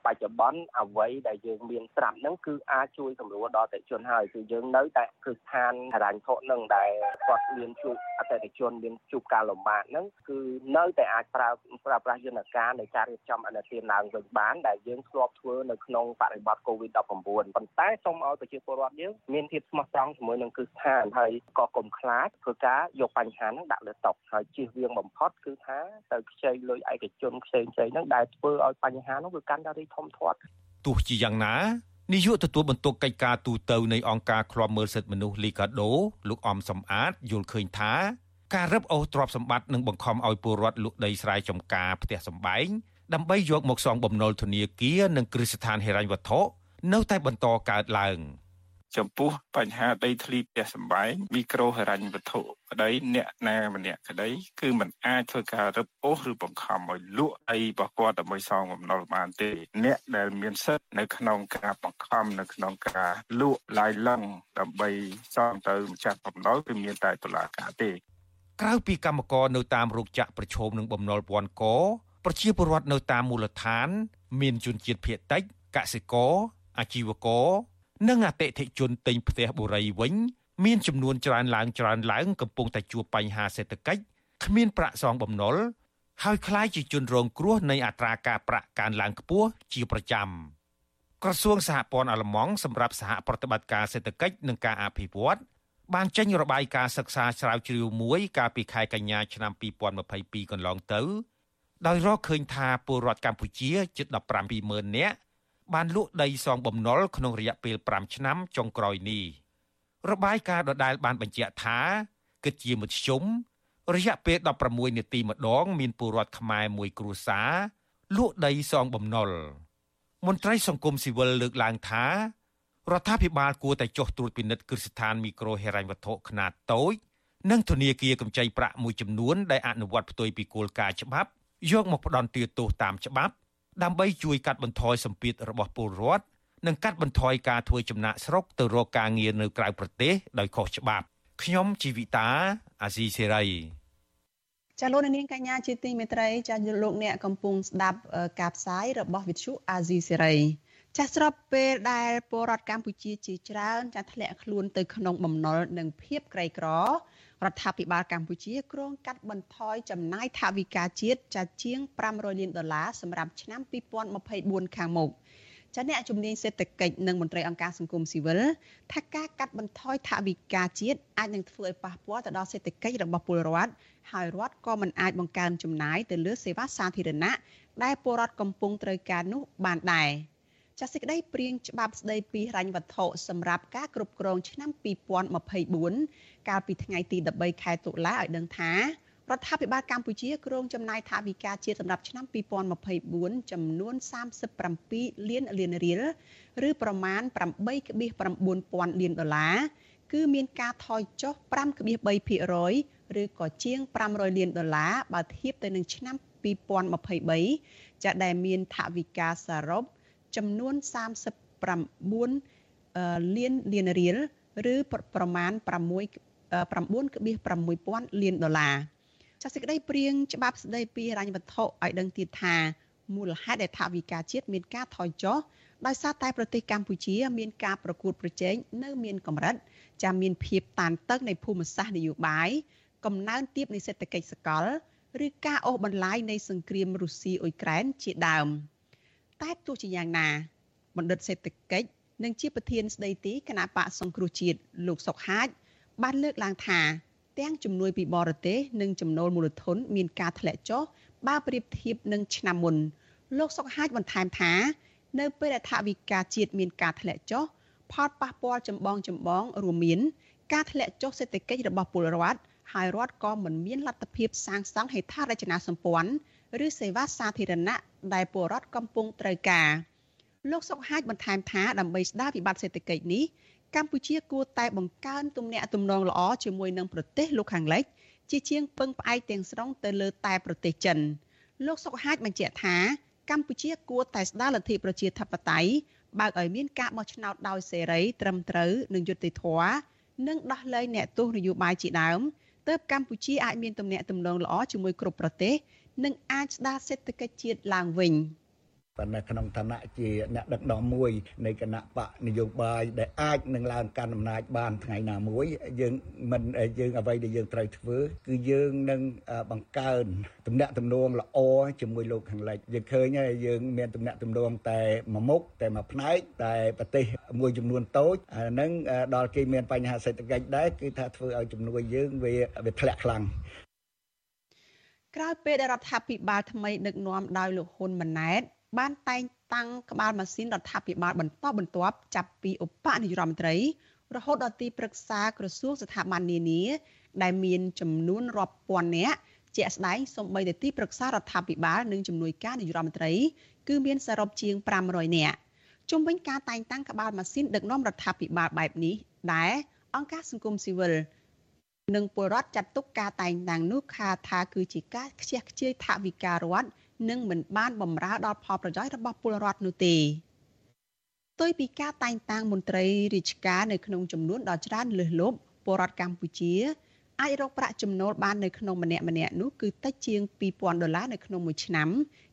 បច្ចុប្បន្នអ្វីដែលយើងមានស្រាប់ហ្នឹងគឺអាចជួយសម្រួលដល់អតិថិជនហើយគឺយើងនៅតែគ្រឹះស្ថានហិរញ្ញវត្ថុហ្នឹងដែលគាត់មានជួបអតិថិជនមានជួបការលំបាកហ្នឹងគឺនៅតែអាចប្រើប្រើប្រាស់យន្តការនៃការរៀបចំអនុទានឡើងវិញបានដែលយើងធ្លាប់ធ្វើនៅក្នុងបរិបទ COVID-19 ប៉ុន្តែសូមឲ្យប្រជាពលរដ្ឋយើងមានភាពស្មោះត្រង់ជាមួយនឹងគ្រឹះស្ថានហើយក៏កុំខ្លាចធ្វើការយកបញ្ហាហ្នឹងដាក់លើតុហើយជៀសវាងបំផុតគឺថាទៅខ្ចីលុយឯកជនផ្សេងៗហ្នឹងដែលធ្វើឲ្យបញ្ហាហ្នឹងវាកាន់តែរីធំធាត់ទោះជាយ៉ាងណានាយកទទួលបន្ទុកកិច្ចការទូតនៃអង្គការឃ្លាំមើលសិទ្ធិមនុស្សលីកាដូលោកអំសំអាតយល់ឃើញថាការរឹបអូសទ្រព្យសម្បត្តិនិងបង្ខំឲ្យពលរដ្ឋលក់ដីស្រែចម្ការផ្ទះសម្បែងដើម្បីយកមកសងបំណុលធនាគារនិងគ្រឹះស្ថានហិរញ្ញវត្ថុនៅតែបន្តកើតឡើង។ ចំពោះបញ្ហាដីធ្លីផ្ទះសម្បែងមីក្រូហិរញ្ញវត្ថុក្តីអ្នកណាម្នាក់ក្តីគឺมันអាចធ្វើការរឹបអូសឬបង្ខំឲ្យលក់អីរបស់គាត់ដើម្បីសងបំណុលបានទេ អ្នកដែលមានសិទ្ធិនៅក្នុងការបង្ខំនៅក្នុងការលក់ឡាយឡឹងដើម្បីសងទៅម្ចាស់បំណុលគឺមានតែតុលាការទេក្រៅពីកម្មករនៅតាមរោងចក្រប្រឈមនឹងបំណុលពាន់កប្រជាពលរដ្ឋនៅតាមមូលដ្ឋាន មានជនជាតិភៀតតិចកសិករអាជីវករ និងអតិថិជនទិញផ្ទះបុរីវិញមានចំនួនច្រើនឡើងច្រើនឡើងកំពុងតែជួបបញ្ហាសេដ្ឋកិច្ចគ្មានប្រាក់សងបំណុលហើយคล้ายជាជនរងគ្រោះនៃអត្រាការប្រាក់កើនឡើងខ្ពស់ជាប្រចាំក្រសួងសហព័ន្ធអាល្លឺម៉ង់សម្រាប់សហប្រតិបត្តិការសេដ្ឋកិច្ចនិងការអភិវឌ្ឍបានចេញរបាយការណ៍សិក្សាស្រាវជ្រាវមួយកាលពីខែកញ្ញាឆ្នាំ2022កន្លងទៅដោយរកឃើញថាពលរដ្ឋកម្ពុជាជិត150,000នាក់ បានលក់ដីសងបំណុលក្នុងរយៈពេល5ឆ្នាំចុងក្រោយនេះរបាយការណ៍ដដែលបានបញ្ជាក់ថាគិតជាមធ្យមរយៈពេល16នាទីម្ដង មានពលរដ្ឋខ្មែរមួយគ្រួសារលក់ដីសងបំណុលមន្ត្រីសង្គមស៊ីវិលលើកឡើងថារដ្ឋាភិបាលគួរតែចុះត្រួតពិនិត្យគ្រឹះស្ថានមីក្រូហិរញ្ញវត្ថុខ្នាតតូចនិងធនាគារកម្ចីប្រាក់មួយចំនួនដែលអនុវត្តផ្ទុយពីគោលការណ៍ច្បាប់យកមកផ្ដន់ទាទោសតាមច្បាប់ ដើម្បីជួយកាត់បន្ថយសម្ពាធរបស់ពលរដ្ឋនិងកាត់បន្ថយការធ្វើចំណាក់ស្រុកទៅរកការងារនៅក្រៅប្រទេសដោយខុសច្បាប់ខ្ញុំជីវិតាអាស៊ីសេរីចាលោកនាងកញ្ញាជាទីមេត្រីចាលោកអ្នកកំពុងស្ដាប់ការផ្សាយរបស់វិទ្យុអាស៊ីសេរីចាស់ស្របពេលដែលពលរដ្ឋកម្ពុជាជាច្រើនចាធ្លាក់ខ្លួនទៅក្នុងបំណុលនិងភាពក្រីក្ររ ដ្ឋាភិបាលកម្ពុជាគ្រោងកាត់បន្ថយចំណាយថវិកាជាតិចាជាង500លានដុល្លារសម្រាប់ឆ្នាំ2024ខាងមុខចាអ្នកជំនាញសេដ្ឋកិច្ចនិងមន្ត្រីអង្គការសង្គមស៊ីវិលថាការកាត់បន្ថយថវិកាជាតិអាចនឹងធ្វើឲ្យប៉ះពាល់ទៅដល់សេដ្ឋកិច្ចរបស់ពលរដ្ឋហើយរដ្ឋក៏មិនអាចបង្កើនចំណាយទៅលើសេវាសាធារណៈដែលពលរដ្ឋកំពុងត្រូវការនោះបានដែរ។ ចាសសេចក្តីព្រៀងច្បាប់ស្តីពីហិរញ្ញវត្ថុសម្រាប់ការគ្រប់គ្រងឆ្នាំ2024កាលពីថ្ងៃទី13ខែតុលាឲ្យដឹងថារដ្ឋាភិបាលកម្ពុជាគ្រោងចំណាយថវិកាជាតិសម្រាប់ឆ្នាំ2024ចំនួន37លានលានរៀលឬប្រមាណ8.9000លានដុល្លារគឺមានការថយចុះ5.3%ឬក៏ជាង500លានដុល្លារបើធៀបទៅនឹងឆ្នាំ2023ចាដែលមានថវិកាសរុប ចំនួន39លានលានរៀលឬប្រមាណ6 9.6000លានដុល្លារចាសសេចក្តីព្រៀងច្បាប់ស្តីពីហិរញ្ញវត្ថុឲ្យដឹងទៀតថាមូលហេតុដែលថវិកាជាតិមានការថយចុះដោយសារតែប្រទេសកម្ពុជា មានការប្រកួតប្រជែងនៅមានកម្រិតចាំមានភាពតានតឹងនៃភូមិសាស្ត្រនយោបាយកំណើនទាបនៃសេដ្ឋកិច្ចសកល ឬការអូសបន្លាយនៃសង្គ្រាមរុស្ស៊ីអ៊ុយក្រែនជាដើម។ តែទោះជាយ៉ាងណាបណ្ឌិតសេដ្ឋកិច្ចនិងជាប្រធានស្ដីទីគណៈបកសង្គ្រោះជាតិលោកសុកហាជបានលើកឡើងថា ទាំងជំនួយពីបរទេសនិងចំណូលមូលធន មានការធ្លាក់ចុះបើប្រៀបធៀបនឹងឆ្នាំមុន លោកសុកហាជបន្ថែមថា នៅពេលដែលថវិកាជាតិមានការធ្លាក់ចុះផលប៉ះពាល់ចម្បងចម្បងរួមមាន ការធ្លាក់ចុះសេដ្ឋកិច្ចរបស់ពលរដ្ឋហើយរដ្ឋក៏មិនមានលទ្ធភាពសាងសង់ហេដ្ឋារចនាសម្ព័ន្ធ ឬសេវាសាធារណៈដែលពលរដ្ឋកំពុងត្រូវការលោកសុកហាជបន្ថែមថាដើម្បីស្ដារវិបត្តិសេដ្ឋកិច្ចនេះកម្ពុជាគួរតែបង្កើនទំនាក់ទំនងល្អជាមួយនឹងប្រទេសលោកខាងលិចជាជាងពឹងផ្អែកទាំងស្រុងទៅលើតែប្រទេសចិនលោកសុកហាជបញ្ជាក់ថាកម្ពុជាគួរតែស្ដារលទ្ធិប្រជាធិបតេយ្យបើកឲ្យមានការបោះឆ្នោតដោយសេរីត្រឹមត្រូវនិងយុត្តិធម៌និងដោះលែងអ្នកទោសនយោបាយជាដើមទើបកម្ពុជាអាចមានទំនាក់ទំនងល្អជាមួយគ្រប់ប្រទេស និងអាចស្ដារសេដ្ឋកិច្ចជាតិឡើងវិញ។ប៉ុន្តែក្នុងឋានៈជាអ្នកដឹកនាំមួយនៃគណៈបកនយោបាយដែលអាចនឹងឡើងកាន់អំណាចបានថ្ងៃណាមួយយើងមិនយើងអ្វីដែលយើងត្រូវធ្វើគឺយើងនឹងបង្កើនទំនាក់ទំនងល្អជាមួយលោកខាងលិចយើងឃើញហើយយើងមានទំនាក់ទំនងតែមួយមុខតែមួយផ្នែកតែប្រទេសមួយចំនួនតូចអានឹងដល់គេមានបញ្ហាសេដ្ឋកិច្ចដែរគឺថាធ្វើឲ្យជំនួយយើងវាវាធ្លាក់ខ្លាំង ក្រោយពេលដែលរដ្ឋាភិបាលថ្មីដឹកនាំដោយលោកហ៊ុនម៉ាណែតបានតែងតាំងក្បាលម៉ាស៊ីនរដ្ឋាភិបាលបន្តបន្ទាប់ចាប់ពីឧបនាយករដ្ឋមន្ត្រីរហូតដល់ទីប្រឹក្សាក្រសួងស្ថាប័ននានាដែលមានចំនួនរាប់ពាន់នាក់ជាក់ស្ដែងសូម្បីតែទីប្រឹក្សារដ្ឋាភិបាលនិងជំនួយការនាយករដ្ឋមន្ត្រីគឺមានសរុបជាង500នាក់ជុំវិញការតែងតាំងក្បាលម៉ាស៊ីនដឹកនាំរដ្ឋាភិបាលបែបនេះដែរអង្គការសង្គមស៊ីវិល និងពលរដ្ឋចាត់ទុកការតែងតាំងនោះថាថាគឺជាការខ្ជះខ្ជាយថវិការដ្ឋនិងមិនបានបម្រើដល់ផលប្រយោជន៍របស់ពលរដ្ឋនោះទេផ្ទុយពីការតែងតាំងមន្ត្រីរាជការនៅក្នុងចំនួនដ៏ច្រើនលើសលប់ពលរដ្ឋកម្ពុជាអាចរកប្រាក់ចំណូលបាននៅក្នុងម្នាក់ម្នាក់នោះគឺតិចជាង2000ដុល្លារនៅក្នុងមួយឆ្នាំ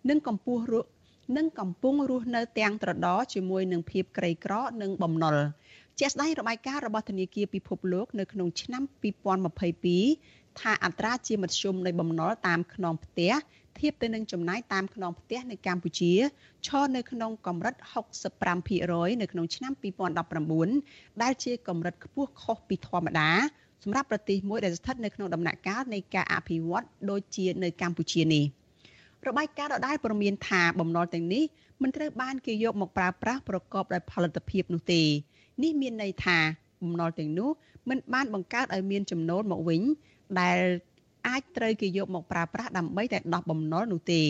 និងកម្ពស់រស់និងកំពុងរស់នៅទាំងត្រដរជាមួយនឹងភាពក្រីក្រ និងបំណុល ជាក់ស្ដែងរបាយការណ៍របស់ធនាគារពិភពលោកនៅក្នុងឆ្នាំ2022ថាអត្រាជាមធ្យមនៃបំណុលតាមខ្នងផ្ទះធៀបទៅនឹងចំណាយតាមខ្នងផ្ទះនៅកម្ពុជាឈរនៅក្នុងកម្រិត65%នៅក្នុងឆ្នាំ2019ដែលជាកម្រិតខ្ពស់ខុសពីធម្មតាសម្រាប់ប្រទេសមួយដែលស្ថិតនៅក្នុងដំណាក់កាលនៃការអភិវឌ្ឍដូចជានៅកម្ពុជានេះរបាយការណ៍ដដែលព្រមានថាបំណុលទាំងនេះមិនត្រូវបានគេយកមកប្រើប្រាស់ប្រកបដោយផលិតភាពនោះទេ នេះមានន័យថាបំណុលទាំងនោះមិនបានបង្កើតឲ្យមានចំណូលមកវិញដែលអាចត្រូវគេយកមកប្រើប្រាស់ដើម្បីតែដោះបំណុលនោះទេ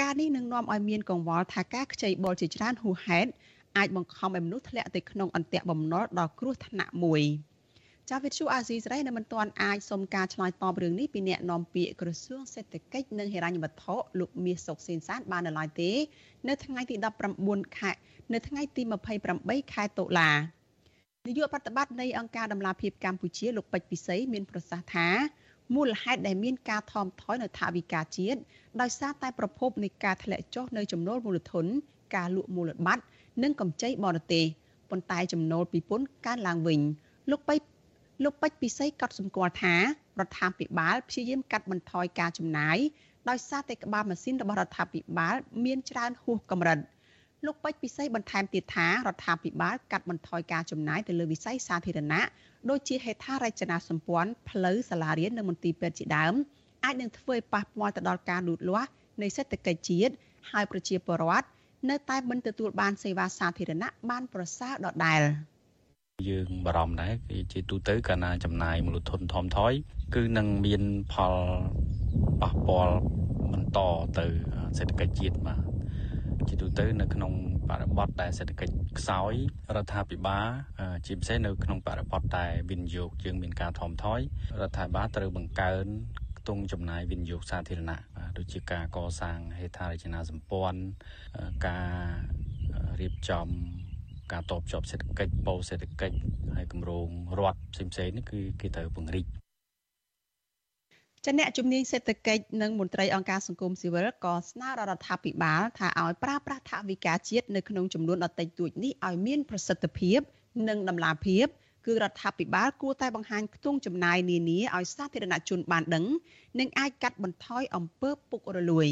ការនេះនឹងនាំឲ្យមានកង្វល់ថាការខ្ចីបុលជាច្រើនហួសហេតុអាចបង្ខំឲ្យមនុស្សធ្លាក់ទៅក្នុងអន្ទាក់បំណុលដ៏គ្រោះថ្នាក់មួយចាវិទ្យុអាស៊ីសេរីនៅមិនទាន់អាចសុំការឆ្លើយតបរឿងនេះពីអ្នកនាំពាក្យក្រសួងសេដ្ឋកិច្ចនិងហិរញ្ញវត្ថុលោកមាសសុកសេនសានបាននៅឡើយទេ នៅថ្ងៃទី19ខែ នៅថ្ងៃទី28ខែតុលានាយកប្រតិបត្តិនៃអង្គការដំឡាភិបកម្ពុជាលោកពេជ្រពិសីមានប្រសាសន៍ថាមូលហេតុដែលមានការថមថយនៅថវិកាជាតិដោយសារតែប្រភពនៃការធ្លាក់ចុះនៅចំណូលមូលធន ការលក់មូលបត្រនិងកម្ចីបរទេសប៉ុន្តែចំណូលពីពន្ធកើនឡើងវិញ លោកបៃលោកពេជ្រពិសីក៏សម្គាល់ថារដ្ឋាភិបាលព្យាយាមកាត់បន្ថយការចំណាយដោយសារតែក្បាលម៉ាស៊ីនរបស់រដ្ឋាភិបាល មានច្រើនហួសកម្រិត លោកពេជ្រពិសីបន្ថែមទៀតថារដ្ឋាភិបាលកាត់បន្ថយការចំណាយទៅលើវិស័យសាធារណៈដូចជាហេដ្ឋារចនាសម្ព័ន្ធផ្លូវសាលារៀននិងមន្ទីរពេទ្យជាដើមអាចនឹងធ្វើឲ្យប៉ះពាល់ទៅដល់ការលូតលាស់នៃសេដ្ឋកិច្ចជាតិហើយប្រជាពលរដ្ឋនៅតែមិនទទួលបានសេវាសាធារណៈបានប្រសើរដដែលយើងបារម្ភដែរគឺជាទូទៅកាលណាចំណាយមូលធនថមថយគឺនឹងមានផលប៉ះពាល់បន្តទៅសេដ្ឋកិច្ចជាតិបាទ ជាទូទៅនៅក្នុងបរិបទដែលសេដ្ឋកិច្ចខ្សោយរដ្ឋាភិបាលជាពិសេសនៅក្នុងបរិបទដែលវិនិយោគយើងមានការថមថយរដ្ឋាភិបាលត្រូវបង្កើនខ្ទង់ចំណាយវិនិយោគសាធារណៈដូចជាការកសាងហេដ្ឋារចនាសម្ព័ន្ធការរៀបចំការតបជាប់សេដ្ឋកិច្ចបូរសេដ្ឋកិច្ចហើយគម្រោងរដ្ឋផ្សេងៗនេះគឺគេត្រូវពង្រីក ចអ្នកជំនាញសេដ្ឋកិច្ចនិងមន្ត្រីអង្គការសង្គមស៊ីវិលក៏ស្នើរដ្ឋាភិបាលថាឲ្យប្រើប្រាស់ថវិកាជាតិនៅក្នុងចំនួនដ៏តិចតួចនេះឲ្យមានប្រសិទ្ធភាព និងតម្លាភាពគឺរដ្ឋាភិបាលគួរតែបង្ហាញខ្ទង់ចំណាយនានាឲ្យសាធារណជនបានដឹង និងអាចកាត់បន្ថយអំពើពុករលួយ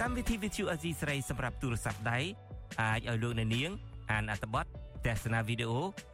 កម្មវិធី Vithu Azizi ស្រីសម្រាប់ទូរស័ព្ទដៃអាចឲ្យលោកអ្នកនាង អានអត្ថបទទស្សនាវីដេអូ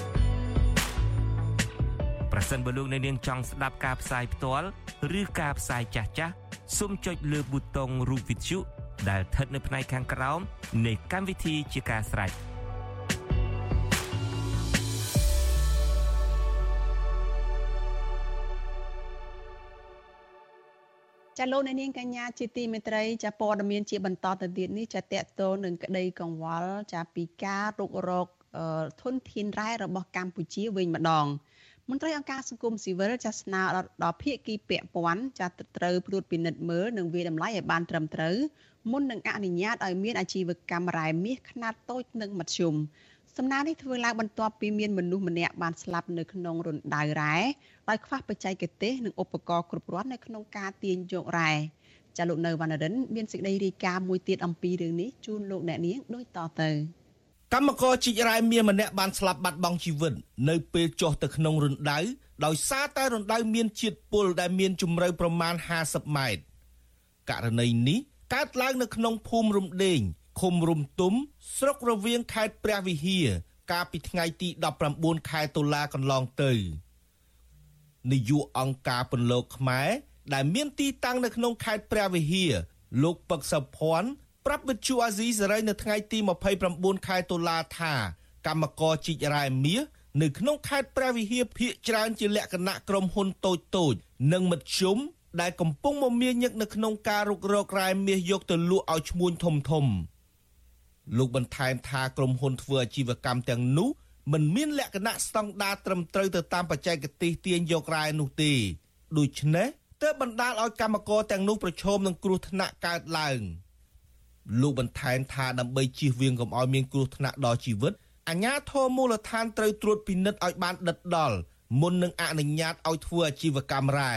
ប្រសិនបើលោកអ្នកនាងចង់ស្ដាប់ការផ្សាយផ្ទាល់ឬការផ្សាយចាស់ចាស់សូមចុចលើប៊ូតុងរូបវិទ្យុដែលស្ថិតនៅផ្នែកខាងក្រោមនៃកម្មវិធីជាការស្រេចចាលោកអ្នកនាងកញ្ញាជាទីមេត្រីចាព័ត៌មានជាបន្តទៅទៀតនេះចាតកតងនឹងក្តីកង្វល់ចាពីការរុករកធនធានរ៉ែរបស់កម្ពុជាវិញម្ដង មន្ត្រីអង្គការសង្គមស៊ីវិលចាស្នើដល់ភាគីពាក់ព័ន្ធចាត្រូវព្រួតពិនិត្យមើលនិងវាតម្លៃឲ្យបានត្រឹមត្រូវមុននឹងអនុញ្ញាតឲ្យមានអាជីវកម្មរ៉ែមាសខ្នាតតូចនិងមធ្យមសំណើនេះធ្វើឡើងបន្ទាប់ពីមានមនុស្សម្នាក់បានស្លាប់នៅក្នុងរណ្ដៅរ៉ែដោយខ្វះបច្ចេកទេសនិងឧបករណ៍គ្រប់គ្រាន់នៅក្នុងការទាញយករ៉ែចាលោកនៅវណ្ណរិន មានសេចក្តីរាយការណ៍មួយទៀតអំពីរឿងនេះជូនលោកអ្នកនាងដូចតទៅ កម្មករជីករ៉ែមាសម្នាក់បានស្លាប់បាត់បង់ជីវិតនៅពេលចុះទៅក្នុងរណ្ដៅដោយសារតែរណ្ដៅមានជាតិពុលដែលមានជម្រៅប្រមាណ50ម៉ែត្រករណីនេះកើតឡើងនៅក្នុងភូមិរំដេងឃុំរុំទុំ ស្រុករវៀងខេត្តព្រះវិហារកាលពីថ្ងៃទី19ខែតុលាកន្លងទៅនាយកអង្គការពន្លកខ្មែរដែលមានទីតាំងនៅក្នុងខេត្តព្រះវិហារលោកពឹកសុភ័ណ្ឌ ប្រាប់វិទ្យុអាស៊ីសេរីនៅថ្ងៃទី29ខែតុលាថាកម្មករជីករ៉ែមាសនៅក្នុងខេត្តព្រះវិហារភ ieck ច្រើនជាលក្ខណៈក្រុមហ៊ុនតូចតូច និងមធ្យមដែលកំពុងមមាញឹកនៅក្នុងការរុករករ៉ែមាសយកទៅលក់ឲ្យឈ្មួញធំធំៗលោកបន្ថែមថាក្រុមហ៊ុនធ្វើអាជីវកម្មទាំងនោះមិនមានលក្ខណៈស្តង់ដារត្រឹមត្រូវទៅតាមបច្ចេកទេសទាញយករ៉ែនោះទេដូច្នេះទើបបណ្ដាលឲ្យកម្មករទាំងនោះប្រឈមនឹងគ្រោះថ្នាក់កើតឡើង លោកបន្ថែមថាដើម្បីជៀសវាងកុំឲ្យមានគ្រោះថ្នាក់ដល់ជីវិតអាជ្ញាធរមូលដ្ឋានត្រូវត្រួតពិនិត្យឲ្យបានដិតដល់មុននឹងអនុញ្ញាតឲ្យធ្វើអាជីវកម្មរ៉ែ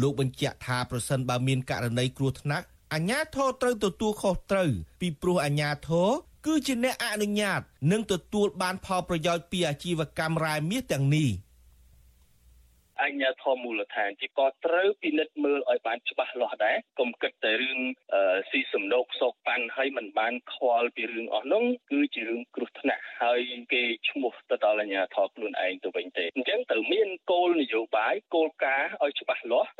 លោកបញ្ជាក់ថាប្រសិនបើមានករណីគ្រោះថ្នាក់អាជ្ញាធរត្រូវទទួលខុសត្រូវពីព្រោះអាជ្ញាធរគឺជាអ្នកអនុញ្ញាត និងទទួលបានផលប្រយោជន៍ពីអាជីវកម្មរ៉ែមាសទាំងនេះ។ អញ្ញាធមមូលដ្ឋានជាក៏ត្រូវពិនិត្យមើលឲ្យបានច្បាស់លាស់ដែរកុំគិតតែរឿងស៊ីសំណោកសោកប៉ាន់ហើយมันបានខ្វល់ពីរឿងអស់នោះគឺជារឿងគ្រោះថ្នាក់ហើយគេឈ្មោះទៅដល់អាជ្ញាធរខ្លួនឯងទៅវិញទេអញ្ចឹងត្រូវមានគោលនយោបាយគោលការណ៍ឲ្យច្បាស់លាស់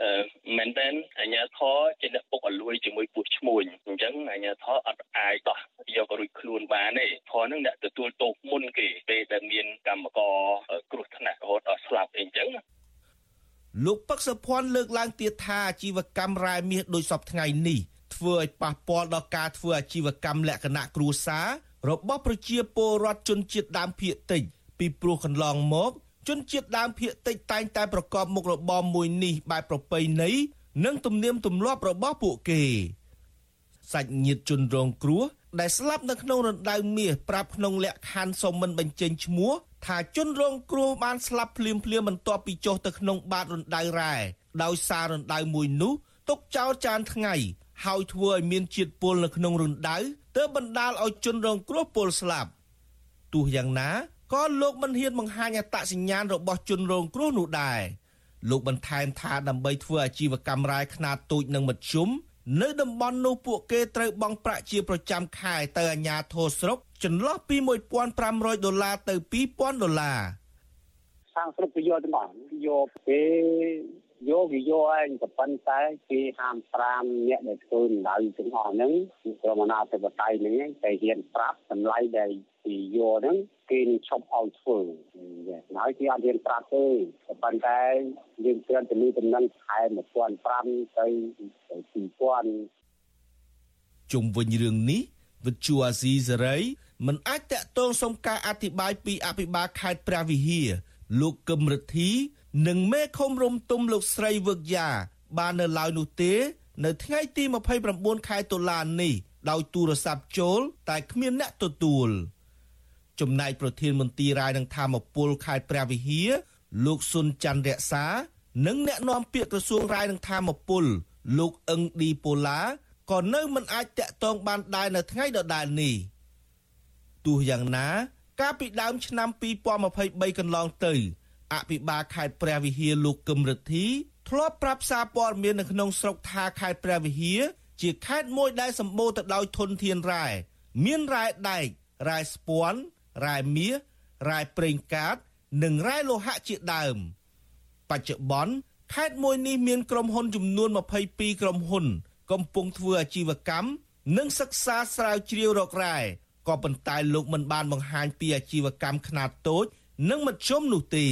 មែនតែនអាជ្ញាធរជាអ្នកពុកអលួយជាមួយពោះឈ្មួញអញ្ចឹងអាជ្ញាធរអត់អាចដោះយករួចខ្លួនបានទេព្រោះនឹងអ្នកទទួលទោសមុនគេពេលដែលមានកម្មករគ្រោះថ្នាក់រហូតដល់ស្លាប់អីអញ្ចឹង លោកពឹកសុភ័ណ្ឌលើកឡើងទៀតថាអាជីវកម្មរ៉ែមាសដូចសពថ្ងៃនេះធ្វើឲ្យប៉ះពាល់ដល់ការធ្វើអាជីវកម្មលក្ខណៈគ្រួសាររបស់ប្រជាពលរដ្ឋជនជាតិដើមភាគតិចពីព្រោះកន្លងមកជនជាតិដើមភាគតិចតែងតែប្រកបមុខរបរមួយនេះបែបប្រពៃណីនិងទំនៀមទម្លាប់របស់ពួកគេសាច់ញាតិជនរងគ្រោះដែលស្លាប់នៅក្នុងរណ្ដៅមាសប្រាប់ក្នុងលក្ខខណ្ឌសុំមិនបញ្ចេញឈ្មោះ ថាជនរងគ្រោះបានស្លាប់ភ្លាមភ្លាមបន្ទាប់ពីចុះទៅក្នុងបាតរណ្ដៅរ៉ែដោយសាររណ្ដៅមួយនោះទុកចោលចានថ្ងៃហើយធ្វើឲ្យមានជាតិពុលនៅក្នុងរណ្ដៅទើបបណ្ដាលឲ្យជនរងគ្រោះពុលស្លាប់ទោះយ៉ាងណាក៏លោកមិនហ៊ានបង្ហាញអត្តសញ្ញាណរបស់ជនរងគ្រោះនោះដែរលោកបន្ថែមថាដើម្បីធ្វើអាជីវកម្មរ៉ែខ្នាតតូចនិងមធ្យម នៅតំបន់នោះពួកគេត្រូវបង់ប្រាក់ជាប្រចាំខែទៅអាជ្ញាធរស្រុកចន្លោះពី1500ដុល្លារទៅ2000ដុល្លារខាងស្រុកគេយកទាំងអស់យកគេយកវាយកឯងក៏ប៉ុន្តែគេហាម5អ្នកដែលធ្វើដៅទាំងអស់ហ្នឹងប្រមាណអធិបតេយ្យហ្នឹងតែហ៊ានប្រាប់តម្លៃដែលគេយកហ្នឹងគេនឹងឈប់ឲ្យធ្វើ ហើយគេអត់ហ៊ានប្រាប់ទេក៏ប៉ុន្តែយើងគ្រាន់តែលើតំណែងខែ1500ទៅ2000ជុំវិញរឿងនេះវិទ្យុអាស៊ីសេរីមិនអាចតាក់ទងសុំការអធិប្បាយពីអភិបាលខេត្តព្រះវិហារលោកកឹមរិទ្ធី និងមេឃុំរំទុំលោកស្រីវឹកយ៉ាបាននៅឡើយនោះទេ នៅថ្ងៃទី29ខែតុលានេះដោយទូរស័ព្ទចូល តែគ្មានអ្នកទទួល ចំណែកប្រធានមន្ទីររាយនឹងធម្មពលខេត្តព្រះវិហារលោកសុនច័ន្ទរក្សា និងអ្នកនាំពាក្យក្រសួងរាយនឹងធម្មពលលោកអឹងឌីប៉ូឡាក៏នៅមិនអាចតាក់ទងបានដែរនៅថ្ងៃដដែលនេះទោះយ៉ាងណា កាលពីដើមឆ្នាំ2023កន្លងទៅអភិបាលខេត្តព្រះវិហារលោកកឹមរិទ្ធីធ្លាប់ប្រាប់សារព័ត៌មាននៅក្នុងស្រុកថាខេត្តព្រះវិហារជាខេត្តមួយដែលសម្បូរទៅដោយធនធានរ៉ែមានរ៉ែដែករ៉ែស្ពាន់ រ៉ែមាសរ៉ែប្រេងកាត និងរ៉ែលោហៈជាដើម បច្ចុប្បន្នខេត្តមួយនេះមានក្រុមហ៊ុនចំនួន22ក្រុមហ៊ុន កំពុងធ្វើអាជីវកម្មនិងសិក្សាស្រាវជ្រាវរករ៉ែក៏ប៉ុន្តែលោកមិនបានបង្ហាញពីអាជីវកម្មខ្នាតតូច និងមធ្យមនោះទេ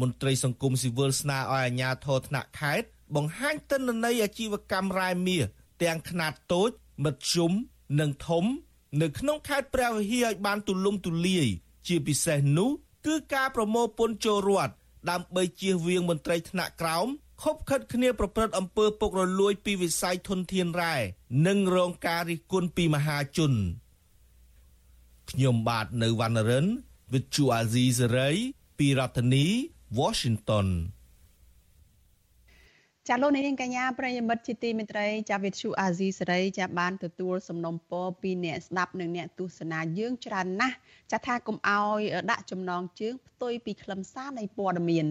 មន្ត្រីសង្គមស៊ីវិលស្នើឲ្យអាជ្ញាធរថ្នាក់ខេត្តបង្ហាញទិន្នន័យអាជីវកម្មរ៉ែមាសទាំងខ្នាតតូចមធ្យមនិងធំ នៅក្នុងខេត្តព្រះវិហារឲ្យបានទូលំទូលាយជាពិសេសនោះគឺការប្រមូលពន្ធចូលរដ្ឋដើម្បីជៀសវាងមន្ត្រីថ្នាក់ក្រោមខົບខិតគ្នាប្រព្រឹត្តអំពើពុករលួយពីវិស័យធនធានរ៉ែនិងរងការរិះគន់ពីមហាជនខ្ញុំបាទនៅវណ្ណរិន With Chu Azizi Saray ពីរដ្ឋធានី Washington ចាលោកនាងកញ្ញាប្រិយមិត្តជាទីមេត្រីចាវិទ្យុអាស៊ីសេរីចាបានទទួលសំណុំពរពីអ្នកស្ដាប់និងអ្នកទស្សនាយើងច្រើនណាស់ចាថាកុំអោយដាក់ចំណងជើងផ្ទុយពីខ្លឹមសារនៃព័ត៌មាន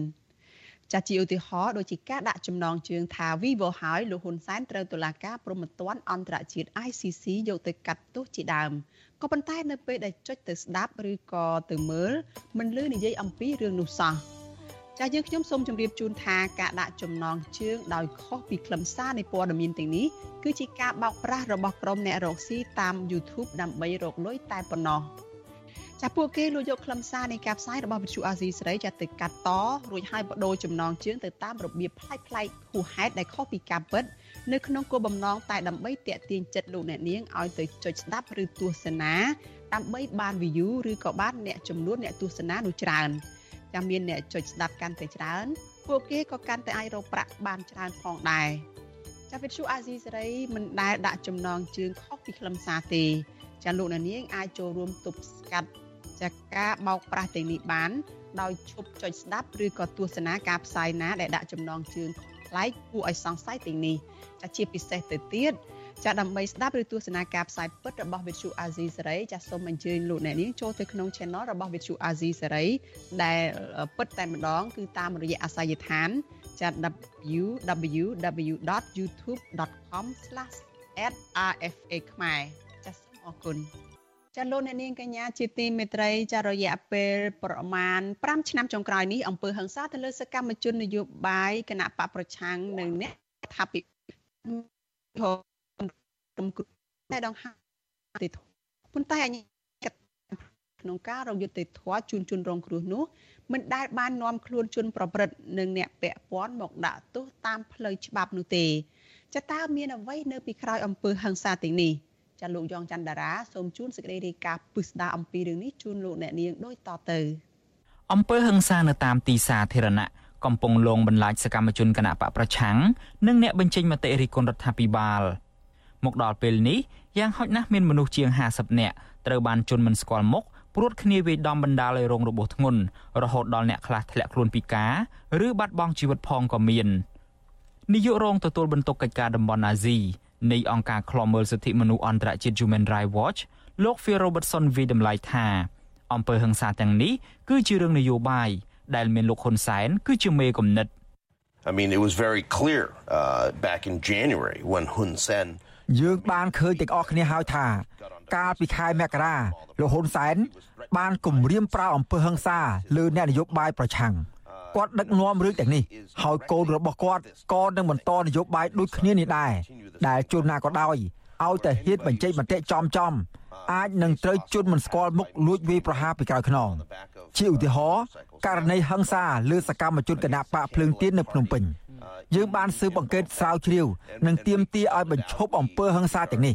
ចាជាឧទាហរណ៍ដូចជាការដាក់ចំណងជើងថា Vivo ហើយលោកហ៊ុនសែនត្រូវតុលាការព្រហ្មទណ្ឌអន្តរជាតិ ICC យកទៅកាត់ទោសជាដើមក៏ប៉ុន្តែនៅពេលដែលចុចទៅស្ដាប់ឬក៏ទៅមើលមិនលឺនិយាយអំពីរឿងនោះសោះ ចាស់យើងខ្ញុំសូមជម្រាបជូនថាការដាក់ចំណងជើងដោយខុសពីខ្លឹមសារនៃព័ត៌មានទាំងនេះគឺជាការបោកប្រាស់របស់ក្រុមអ្នករកស៊ីតាម YouTube ដើម្បីរកលុយតែប៉ុណ្ណោះចាពួកគេលួចយកខ្លឹមសារនៃការផ្សាយរបស់វិទ្យុអាស៊ីសេរីចាទៅកាត់តរួចហើយបដូរចំណងជើងទៅតាមរបៀបប្លែកប្លែកហួសហេតុដែលខុសពីការពិតនៅក្នុងគោលបំណងតែដើម្បីទាក់ទាញចិត្តលោកអ្នកនាងឲ្យទៅចុចស្ដាប់ឬទស្សនាដើម្បីបាន view ឬក៏បានអ្នកចំនួនអ្នកទស្សនានោះច្រើន ចាំមានអ្នកចុចស្ដាប់កាន់តែច្រើនពួកគេក៏កាន់តែអាចរកប្រាក់បានច្រើនផងដែរចាវិទ្យុអាស៊ីសេរីមិនដែលដាក់ចំណងជើងខុសពីខ្លឹមសារទេចាលោកអ្នកនាងអាចចូលរួមទប់ស្កាត់ចាការបោកប្រាស់ទាំងនេះបានដោយឈប់ចុចស្ដាប់ឬក៏ទស្សនាការផ្សាយណាដែលដាក់ចំណងជើងប្លែកគួរឲ្យសង្ស័យទាំងនេះចាជាពិសេសទៅទៀត ចាដើម្បីស្ដាប់ឬទស្សនាការផ្សាយពិតរបស់ Vithu Azizi សេរីចាសូមអញ្ជើញលោកអ្នកនាងចូលទៅក្នុង Channel របស់ Vithu Azizi សេរីដែលពិតតែម្ដង គឺតាមរយៈអាសយដ្ឋានចា www.youtube.com/rfa ខ្មែរចាសូមអរគុណចាលោកអ្នកនាងកញ្ញាជាទីមេត្រីចារយៈពេលប្រមាណ5ឆ្នាំចុងក្រោយនេះអង្គើហឹង្សាទៅលើសកម្មជននយោបាយគណៈបកប្រឆាំងនិងអ្នកថាពិ រំគ្រោះតែដងហាទេប៉ុន្តែអញ្ញាក្នុងការរកយុត្តិធម៌ជូនជនរងគ្រោះនោះមិនដែលបាននាំខ្លួនជនប្រព្រឹត្តនិងអ្នកពាក់ព័ន្ធមកដាក់ទោសតាមផ្លូវច្បាប់នោះទេចាតើមានអ្វីនៅពីក្រោយអំពើហិង្សាទាំងនេះចាលោកយ៉ងច័ន្ទតារាសូមជូនសេចក្តីរាយការណ៍ពិស្ដារអំពីរឿងនេះជូនលោកអ្នកនាងដូចតទៅអំពើហិង្សានៅតាមទីសាធារណៈកំពុងលងបន្លាចសកម្មជនគណៈបកប្រឆាំងនិងអ្នកបញ្ចេញមតិរិះគន់រដ្ឋាភិបាល មកដល់ពេលនេះយ៉ាងហោចណាស់មានមនុស្សជាង50នាក់ត្រូវបានជន់មិនស្គាល់មុខព្រួតគ្នាវាយដំបណ្ដាលឲ្យរងរបួសធ្ងន់រហូតដល់អ្នកខ្លះធ្លាក់ខ្លួនពិការឬបាត់បង់ជីវិតផងក៏មាននាយករងទទួលបន្ទុកកិច្ចការតំបន់អាស៊ីនៃអង្គការឃ្លាំមើលសិទ្ធិមនុស្សអន្តរជាតិ Human Rights Watch លោក Phil Robertson វិដំឡៃថាអំពើហិង្សាទាំងនេះគឺជារឿងនយោបាយដែលមានលោកហ៊ុនសែនគឺជាមេគំនិត I mean it was very clear uh, back in January when Hun Sen យើងបានឃើញទាំងអស់គ្នាហើយថា កាលពីខែមករាលោកហ៊ុនសែន បានគម្រាមប្រើអំពើហិង្សាលើអ្នកនយោបាយប្រឆាំងគាត់ដឹកនាំរឿងទាំងនេះហើយកូនរបស់គាត់ក៏នឹងបន្តនយោបាយដូចគ្នានេះដែរដែលជួនណាក៏ដោយឲ្យតែហ៊ានបញ្ចេញមតិចំចំអាចនឹងត្រូវជន់មិនស្គាល់មុខលួចវាយប្រហារពីក្រោយខ្នងជាឧទាហរណ៍ករណីហិង្សាលើសកម្មជនគណៈបកភ្លើងទៀននៅភ្នំពេញ យើងបានស៊ើបអង្កេតស្រាវជ្រាវនិងទាមទារឲ្យបញ្ឈប់អំពើហិង្សាទាំងនេះ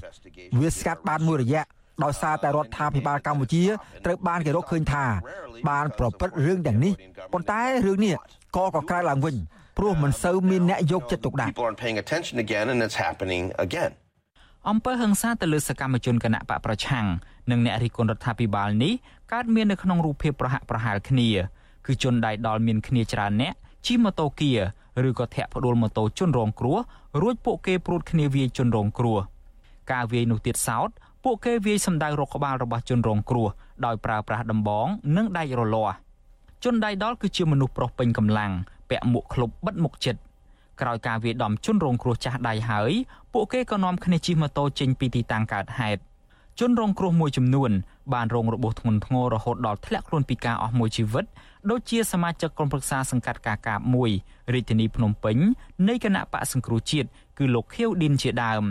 វាស្កាត់បានមួយរយៈដោយសារតែរដ្ឋាភិបាលកម្ពុជាត្រូវបានគេរកឃើញថា បានប្រព្រឹត្តរឿងទាំងនេះប៉ុន្តែរឿងនេះក៏កក្រៅឡើងវិញព្រោះមិនសូវមានអ្នកយកចិត្តទុកដាក់អំពើហិង្សាទៅលើសកម្មជនគណៈបកប្រឆាំងនិងអ្នករិះគន់រដ្ឋាភិបាលនេះកើតមាននៅក្នុងរូបភាពប្រហាក់ប្រហែលគ្នាគឺជនដៃដល់មានគ្នាច្រើនអ្នកជិះម៉ូតូគៀ ឬក៏ធាក់ផ្ដួលម៉ូតូជនរងគ្រោះរួចពួកគេព្រួតគ្នាវាយជនរងគ្រោះការវាយនោះទៀតសោតពួកគេវាយសម្ដៅរកក្បាលរបស់ជនរងគ្រោះដោយប្រើប្រាស់ដំបង និងដែករលាស់ជនដៃដល់គឺជាមនុស្សប្រុសពេញកម្លាំងពាក់មួកឃ្លុបបិទមុខចិត្តក្រោយការវាយដំជនរងគ្រោះចាស់ដៃហើយពួកគេក៏នាំគ្នាជិះម៉ូតូចេញពីទីតាំងកើតហេតុ ជនរងគ្រោះមួយចំនួនបានរងរបួសធ្ងន់ធ្ងររហូតដល់ធ្លាក់ខ្លួនពីការអស់មួយជីវិតដូចជាសមាជិកក្រុមប្រឹក្សាសង្កាត់កាកាបមួយរាជធានីភ្នំពេញនៃគណៈបកសង្គ្រោះជាតិគឺលោកខៀវឌិនជាដើម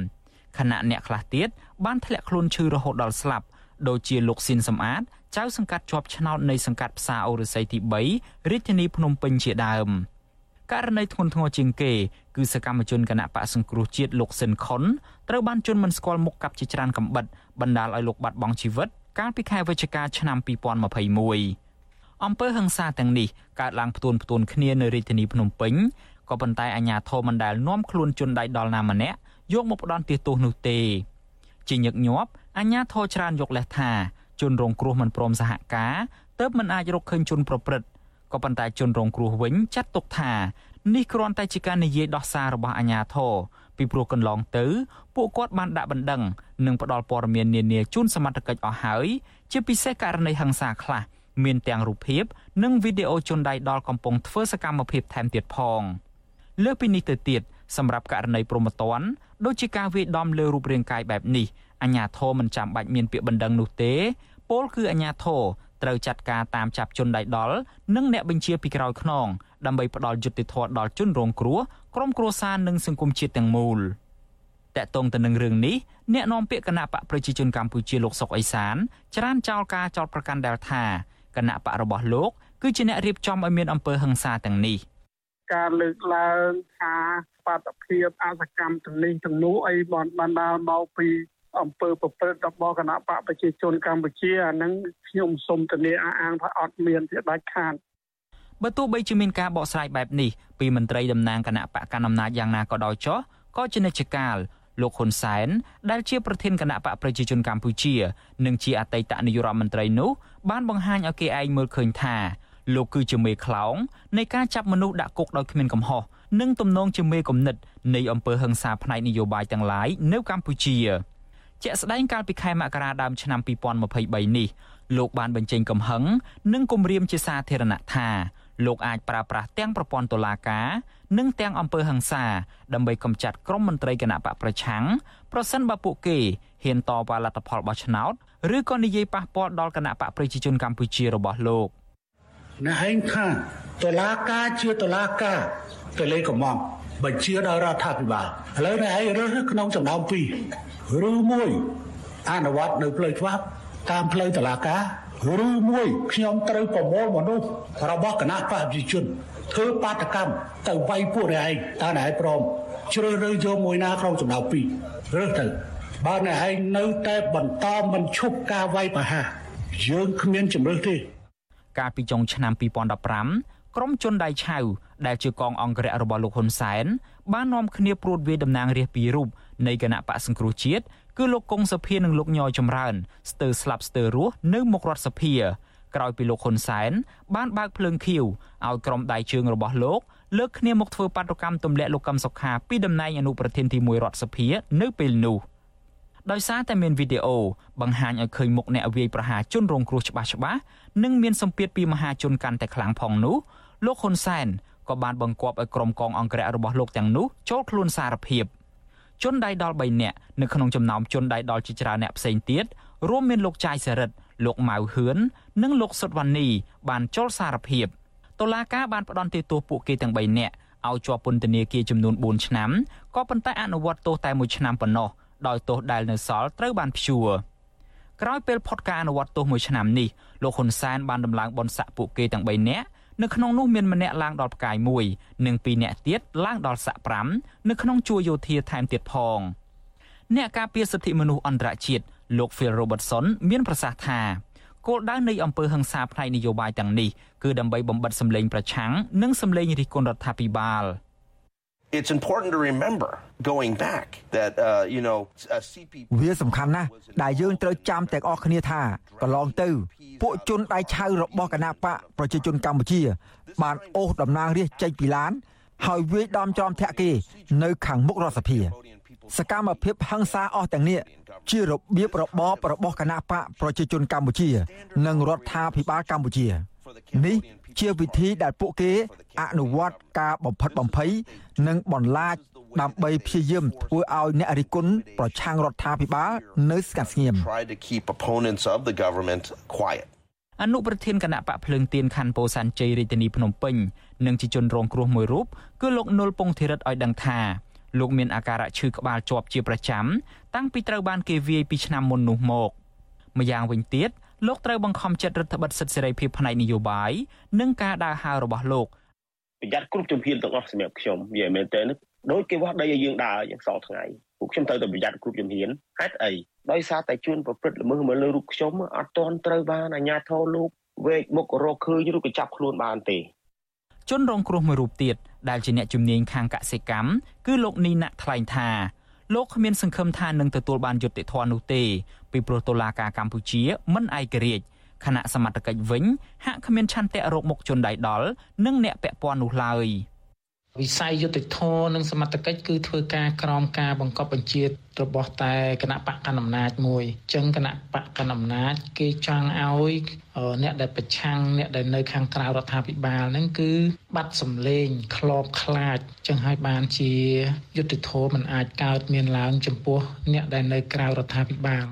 ខណៈអ្នកខ្លះទៀតបានធ្លាក់ខ្លួនឈឺរហូតដល់ស្លាប់ដូចជាលោកស៊ីនសំអាតចៅសង្កាត់ជាប់ឆ្នោតនៃសង្កាត់ផ្សារអូរស័យទី3រាជធានីភ្នំពេញជាដើមករណីធ្ងន់ធ្ងរជាងគេគឺសកម្មជនគណៈបកសង្គ្រោះជាតិលោកស៊ិនខុនត្រូវបានជន់មិនស្គាល់មុខកាប់ជាច្រើនកំបិត បណ្ដាលឲ្យលោកបាត់បង់ជីវិតកាលពីខែវិច្ឆិកាឆ្នាំ2021អំពើហិង្សាទាំងនេះកើតឡើងផ្ទួនផ្ទួនគ្នានៅរាជធានីភ្នំពេញក៏ប៉ុន្តែអាជ្ញាធរមិនដែលនាំខ្លួនជនដៃដល់ណាម្នាក់យកមកផ្ដន់ទោសនោះទេជាញឹកញាប់អាជ្ញាធរច្រើនយកលេសថាជនរងគ្រោះមិនព្រមសហការទើបមិនអាចរកឃើញជនប្រព្រឹត្តក៏ប៉ុន្តែជនរងគ្រោះវិញចាត់ទុកថានេះគ្រាន់តែជាការនិយាយដោះសាររបស់អាជ្ញាធរ ពីព្រោះកន្លងទៅពួកគាត់បានដាក់បណ្ដឹងនិងផ្ដល់ព័ត៌មាននានាជូនសមត្ថកិច្ចអស់ហើយជាពិសេសករណីហិង្សាខ្លះមានទាំងរូបភាពនិងវីដេអូជនដៃដល់កំពុងធ្វើសកម្មភាពថែមទៀតផងលើសពីនេះទៅទៀតសម្រាប់ករណីប្រមត្តនដូចជាការវាយដំលើរូបរាងកាយបែបនេះអាញាធរមិនចាំបាច់មានពាក្យបណ្ដឹងនោះទេពលគឺអាញាធរ ត្រូវចាត់ការតាមចាប់ជនដៃដល់និងអ្នកបញ្ជាពីក្រោយខ្នងដើម្បីផ្ដល់យុត្តិធម៌ដល់ជនរងគ្រោះក្រុមគ្រួសារនិងសង្គមជាតិទាំងមូលតកតងទៅនឹងរឿងនេះអ្នកនាំពាក្យគណៈបកប្រជាជនកម្ពុជាលោកសុកអេសានច្រានចោលការចោតប្រកាន់ដែលថាគណៈបករបស់លោកគឺជាអ្នករៀបចំឲ្យមានអំពើហិង្សាទាំងនេះការលើកឡើងថាបាតុភិបអសកម្មទាំងនេះទាំងនោះអីបានបណ្ដាលមកពី អង្គើប្រព្រឹត្តរបស់គណៈបកប្រជាជនកម្ពុជាអានឹងខ្ញុំសូមធានាអះអាងថាអត់មានជាដាច់ខាតបើទោះបីជាមានការបកស្រាយបែបនេះពីមន្ត្រីតំណាងគណៈបកកណ្ដាលអំណាចយ៉ាងណាក៏ដោយចុះក៏ជានិច្ចកាលលោកហ៊ុនសែនដែលជាប្រធានគណៈបកប្រជាជនកម្ពុជា និងជាអតីតនាយករដ្ឋមន្ត្រីនោះបានបង្ហាញឲ្យគេឯងមើលឃើញថាលោកគឺជាមេខ្លោងនៃការចាប់មនុស្សដាក់គុកដោយគ្មានកំហុសនិងទំនងជាមេគំនិតនៃអំពើហិង្សាផ្នែកនយោបាយទាំងឡាយនៅកម្ពុជា ជាក់ស្ដែងកាលពីខែមករាដើមឆ្នាំ2023នេះលោកបានបញ្ចេញកំហឹងនិងគំរាមជាសាធារណៈថាលោកអាចប្រើប្រាស់ទាំងប្រព័ន្ធតុលាការនិងទាំងអង្គើហ ংস ាដើម្បីកម្ចាត់ក្រុមមន្ត្រីគណៈបកប្រឆាំងប្រសិនបើពួកគេហ៊ានតវ៉ាលទ្ធផលបោះឆ្នោតឬក៏និយាយប៉ះពាល់ដល់គណៈបកប្រជាជនកម្ពុជារបស់លោកអ្នកឯងថាតុលាការជាតុលាការទៅលេខកំង បញ្ជាដល់រដ្ឋាភិបាលឥឡូវអ្នកឯងរើសក្នុងចំណោមពីរឬមួយអនុវត្តនៅផ្លូវច្បាប់តាមផ្លូវតុលាការឬមួយខ្ញុំត្រូវប្រមូលមនុស្សរបស់គណៈបព្វជិជនធ្វើបាតកម្មទៅវាយពួកអ្នកឯងតើអ្នកឯងព្រមជ្រើសរើសយកមួយណាក្នុងចំណោមពីររើសទៅបើអ្នកឯងនៅតែបន្តមិនឈប់ការវាយប្រហារយើងគ្មានជំរឿសទេកាលពីចុងឆ្នាំ2015ក្រុមជនដៃឆៅ ដែលជាកងអង្គរៈរបស់លោកហ៊ុនសែនបាននាំគ្នាព្រួតវាយតំណាងរាស្ត្រពីររូបនៃគណៈបកសង្គ្រោះជាតិគឺលោកកុងសុភានិងលោកញយចម្រើនស្ទើរស្លាប់ស្ទើររស់នៅមុខរដ្ឋសភាក្រោយពីលោកហ៊ុនសែនបានបើកភ្លើងខៀវឲ្យក្រុមដៃជើងរបស់លោកលើកគ្នាមកធ្វើបាតុកម្មទម្លាក់លោកកឹមសុខាពីតំណែងអនុប្រធានទី1រដ្ឋសភានៅពេលនោះដោយសារតែមានវីដេអូបង្ហាញឲ្យឃើញមុខអ្នកវាយប្រហារជនរងគ្រោះច្បាស់ច្បាស់និងមានសម្ពាធពីមហាជនកាន់តែខ្លាំងផងនោះលោកហ៊ុនសែន ក៏បានបង្គាប់ឲ្យក្រុមកងអង្គរៈរបស់លោកទាំងនោះចូលខ្លួនសារភាព។ជនដៃដល់3នាក់នៅក្នុងចំណោមជនដៃដល់ជាច្រើនអ្នកផ្សេងទៀតរួមមានលោកចាយសរិទ្ធលោកម៉ៅហឿននិងលោកសុតវណ្ណីបានចូលសារភាពតុលាការបានផ្តន្ទាទោសពួកគេទាំង3នាក់ឲ្យជាប់ពន្ធនាគារចំនួន4ឆ្នាំក៏ប៉ុន្តែអនុវត្តទោសតែ1ឆ្នាំប៉ុណ្ណោះដោយទោសដែលនៅសល់ត្រូវបានព្យួរក្រោយពេលផុតការអនុវត្តទោស1ឆ្នាំនេះលោកហ៊ុនសែនបានដំឡើងបនស័កពួកគេទាំង3នាក់ នៅក្នុងនោះមានម្នាក់ឡើងដល់ផ្កាយ1និងពីរនាក់ទៀតឡើងដល់ស័ក5នៅក្នុងជួរយោធាថែមទៀតផងអ្នកការពារសិទ្ធិមនុស្សអន្តរជាតិលោក Phil Robertson មានប្រសាសន៍ថាគោលដៅនៃអង្គើហឹង្សាផ្នែកនយោបាយទាំងនេះគឺដើម្បីបំបិតសម្លេងប្រឆាំងនិងសម្លេងរិះគន់រដ្ឋាភិបាល it's important to remember going back that uh you know CP វាសំខាន់ណាស់ដែលយើងត្រូវចាំទាំងអស់គ្នាថាកន្លងទៅ ពួកជនដៃឆៅរបស់គណៈបកប្រជាជនកម្ពុជា បានអូសតំណាងរាស្ត្រចេញពីឡាន ហើយវាយដំចំធាក់គេនៅខាងមុខរដ្ឋសភា សកម្មភាពហិង្សាអស់ទាំងនេះជារបៀបរបបរបស់គណៈបកប្រជាជនកម្ពុជា និងរដ្ឋាភិបាលកម្ពុជានេះ ជាវិធីដែលពួកគេអនុវត្តការបំផិតបំភ័យនិងបន្លាចដើម្បីព្យាយាមធ្វើឲ្យអ្នករិះគន់ប្រឆាំងរដ្ឋាភិបាលនៅស្ងាត់ស្ងៀមអនុប្រធានគណៈបកភ្លើងទៀនខណ្ឌពោធិ៍សែនជ័យរាជធានីភ្នំពេញនិងជាជនរងគ្រោះមួយរូបគឺលោកនុលពងធីរិតឲ្យដឹងថាលោកមានអាការៈឈឺក្បាលជាប់ជាប្រចាំតាំងពីត្រូវបានគេវាយពីឆ្នាំមុននោះមកម្យ៉ាងវិញទៀត លោកត្រូវបង្ខំចិត្តរដ្ឋបិទសិទ្ធិសេរីភាពផ្នែកនយោបាយនិងការដើរហើររបស់លោកប្រយ័ត្នគ្រប់ជំហានទាំងអស់សម្រាប់ខ្ញុំនិយាយមែនតើដូចគេវាស់ដីឲ្យយើងដើរយ៉ាងសងថ្ងៃពួកខ្ញុំត្រូវតែប្រយ័ត្នគ្រប់ជំហានហេតុអីដោយសារតែជួនប្រព្រឹត្តល្មើសមកលើរូបខ្ញុំអត់ទាន់ត្រូវបានអាជ្ញាធរលោកវេកមុខរកឃើញឬក៏ចាប់ខ្លួនបានទេជនរងគ្រោះមួយរូបទៀតដែលជាអ្នកជំនាញខាងកសិកម្មគឺលោកនីណាក់ថ្លែងថា លោកគ្មានសង្ឃឹមថានឹងទទួលបានយុត្តិធម៌នោះទេពីព្រោះតុលាការកម្ពុជាមិនឯករាជ្យគណៈសមត្ថកិច្ចវិញហាក់គ្មានឆន្ទៈរកមុខជនដៃដល់និងអ្នកពាក់ព័ន្ធនោះឡើយ។ វិស័យយុតិធធនិងសមត្ថកិច្ចគឺធ្វើការក្រោមការបង្កប់បញ្ជារបស់តែគណៈបកកណ្ដាលអំណាចមួយអញ្ចឹងគណៈបកកណ្ដាលអំណាចគេចង់ឲ្យអ្នកដែលប្រឆាំងអ្នកដែលនៅខាងក្រៅរដ្ឋាភិបាលហ្នឹងគឺបាត់សម្លេងក្របខ្លាចអញ្ចឹងហើយបានជាយុតិធធមិនអាចកើតមានឡើងចំពោះអ្នកដែលនៅក្រៅរដ្ឋាភិបាល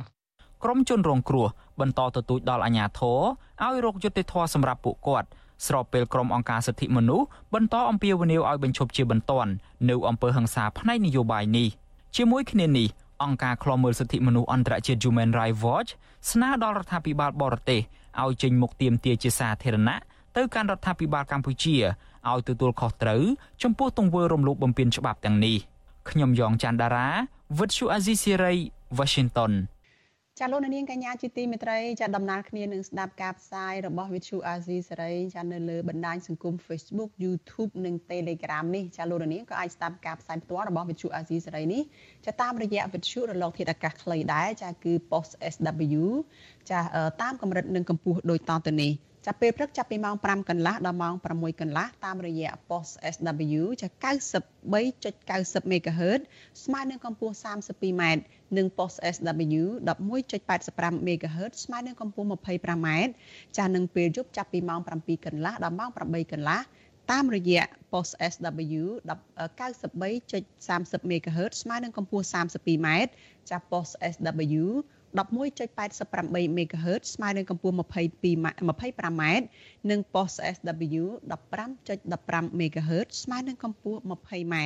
ក្រមជនរងគ្រោះបន្តទទូចដល់អាជ្ញាធរឲ្យរកយុត្តិធម៌សម្រាប់ពួកគាត់ ស្របពេលក្រុមអង្គការសិទ្ធិមនុស្សបន្តអំពាវនាវឲ្យបញ្ឈប់ជាបន្ទាន់នៅអំពើហិង្សាផ្នែកនយោបាយនេះជាមួយគ្នានេះអង្គការឃ្លាំមើលសិទ្ធិមនុស្សអន្តរជាតិ Human Rights Watch ស្នើដល់រដ្ឋាភិបាលបរទេសឲ្យចេញមុខទាមទារជាសាធារណៈទៅកាន់រដ្ឋាភិបាលកម្ពុជាឲ្យទទួលខុសត្រូវចំពោះទង្វើរំលោភបំពានច្បាប់ទាំងនេះខ្ញុំយ៉ងច័ន្ទដារាវិទ្យុអាស៊ីសេរី Washington ចាលោកនាងកញ្ញាជាទីមេត្រីចាដំណើរគ្នានឹងស្ដាប់ការផ្សាយរបស់ Vithu Azizi សេរីចានៅលើបណ្ដាញសង្គម Facebook YouTube និង Telegram នេះចាលោកនាងក៏អាចស្ដាប់ការផ្សាយផ្ទាល់របស់ Vithu Azizi សេរីនេះចាតាមរយៈ Vithu រលកធាតុអាកាសខ្លីដែរចាគឺ Post SW ចាតាមកម្រិតនិងកម្ពស់ដូចតទៅនេះ ចាប់ពេលព្រឹកចាប់ពីម៉ោង5កន្លះដល់ម៉ោង6កន្លះតាមរយៈ post SW ចា93.90 MHz ស្មើនឹងកម្ពស់ 32m និង post SW 11.85 MHz ស្មើនឹងកម្ពស់ 25m ចានឹងពេលយប់ចាប់ពីម៉ោង7កន្លះដល់ម៉ោង8កន្លះតាមរយៈ post SW 93.30 MHz ស្មើនឹងកម្ពស់ 32m ចា post SW 11.88 MHz ស្មើនឹងកម្ពស់22 25m និង post SW 15.15 MHz ស្មើនឹងកម្ពស់ 20m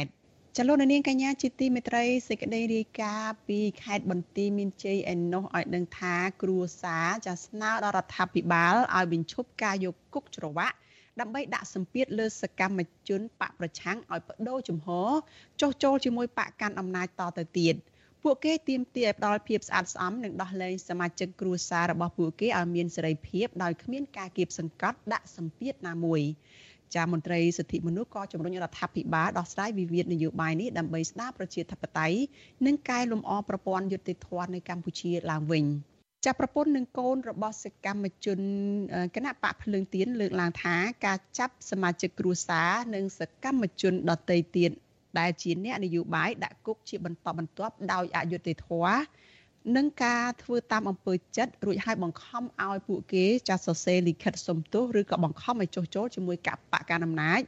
ចលនានាងកញ្ញាជាទីមេត្រីសេចក្តីរាយការណ៍ពីខេត្តបន្ទាយមានជ័យឯណោះឲ្យដឹងថាគ្រួសារចាស្នើដល់រដ្ឋាភិបាលឲ្យបញ្ឈប់ការយកគុកច្រវាក់ដើម្បីដាក់សម្ពាធលើសកម្មជនបកប្រឆាំងឲ្យបដូរជំហរចុះចូលជាមួយបកកាន់អំណាចតទៅទៀត។ ពួកគេទាមទារឲ្យផ្ដល់ភាពស្អាតស្អំនិងដោះលែងសមាជិកគ្រួសាររបស់ពួកគេឲ្យមានសេរីភាពដោយគ្មានការគៀបសង្កត់ដាក់សម្ពាធណាមួយចាមន្ត្រីសិទ្ធិមនុស្សក៏ជំរុញរដ្ឋាភិបាលដោះស្រាយវិវាទនយោបាយនេះដើម្បីស្ដារប្រជាធិបតេយ្យនិងកែលម្អប្រព័ន្ធយុត្តិធម៌នៅកម្ពុជាឡើងវិញចាប្រពន្ធនិងកូនរបស់សកម្មជនគណៈបកភ្លើងទៀនលើកឡើងថាការចាប់សមាជិកគ្រួសារនិងសកម្មជនដទៃទៀត ដែលជាអ្នកនយោបាយដាក់គុកជាបន្តបន្ទាប់ដោយអយុត្តិធម៌នឹងការធ្វើតាមអំពើចិត្តរួចហើយបង្ខំឲ្យពួកគេចាស់សរសេរលិខិតសុំទោសឬក៏បង្ខំឲ្យចុះចូលជាមួយកបកកណ្ដាលអំណាច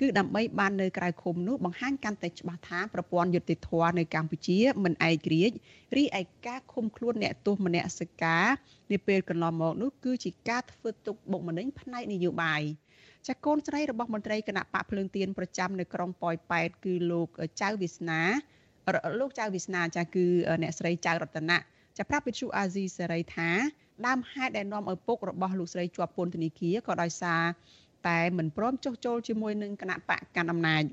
គឺដើម្បីបាននៅក្រៅឃុំនោះបង្ហាញកាន់តែច្បាស់ថាប្រព័ន្ធយុតិធធម៌នៅកម្ពុជាមិនឯករាជ្យរីឯការឃុំខ្លួនអ្នកទោសមនសិការនាពេលកន្លងមកនោះគឺជាការធ្វើទុកបុកម្នេញផ្នែកនយោបាយ។ ចាកូនស្រីរបស់មន្ត្រីគណៈបកភ្លើងទៀនប្រចាំនៅក្រុងប៉ោយប៉ែតគឺលោកចៅវាសនាលោកចៅវាសនាចាគឺអ្នកស្រីចៅរតនៈចាប្រាប់វិទ្យុអាស៊ីសេរីថាដើមហេតុដែលនាំឪពុករបស់លោកស្រីជាប់ពន្ធនាគារក៏ដោយសារតែមិនព្រមចុះចូលជាមួយនឹងគណៈបកកាន់អំណាច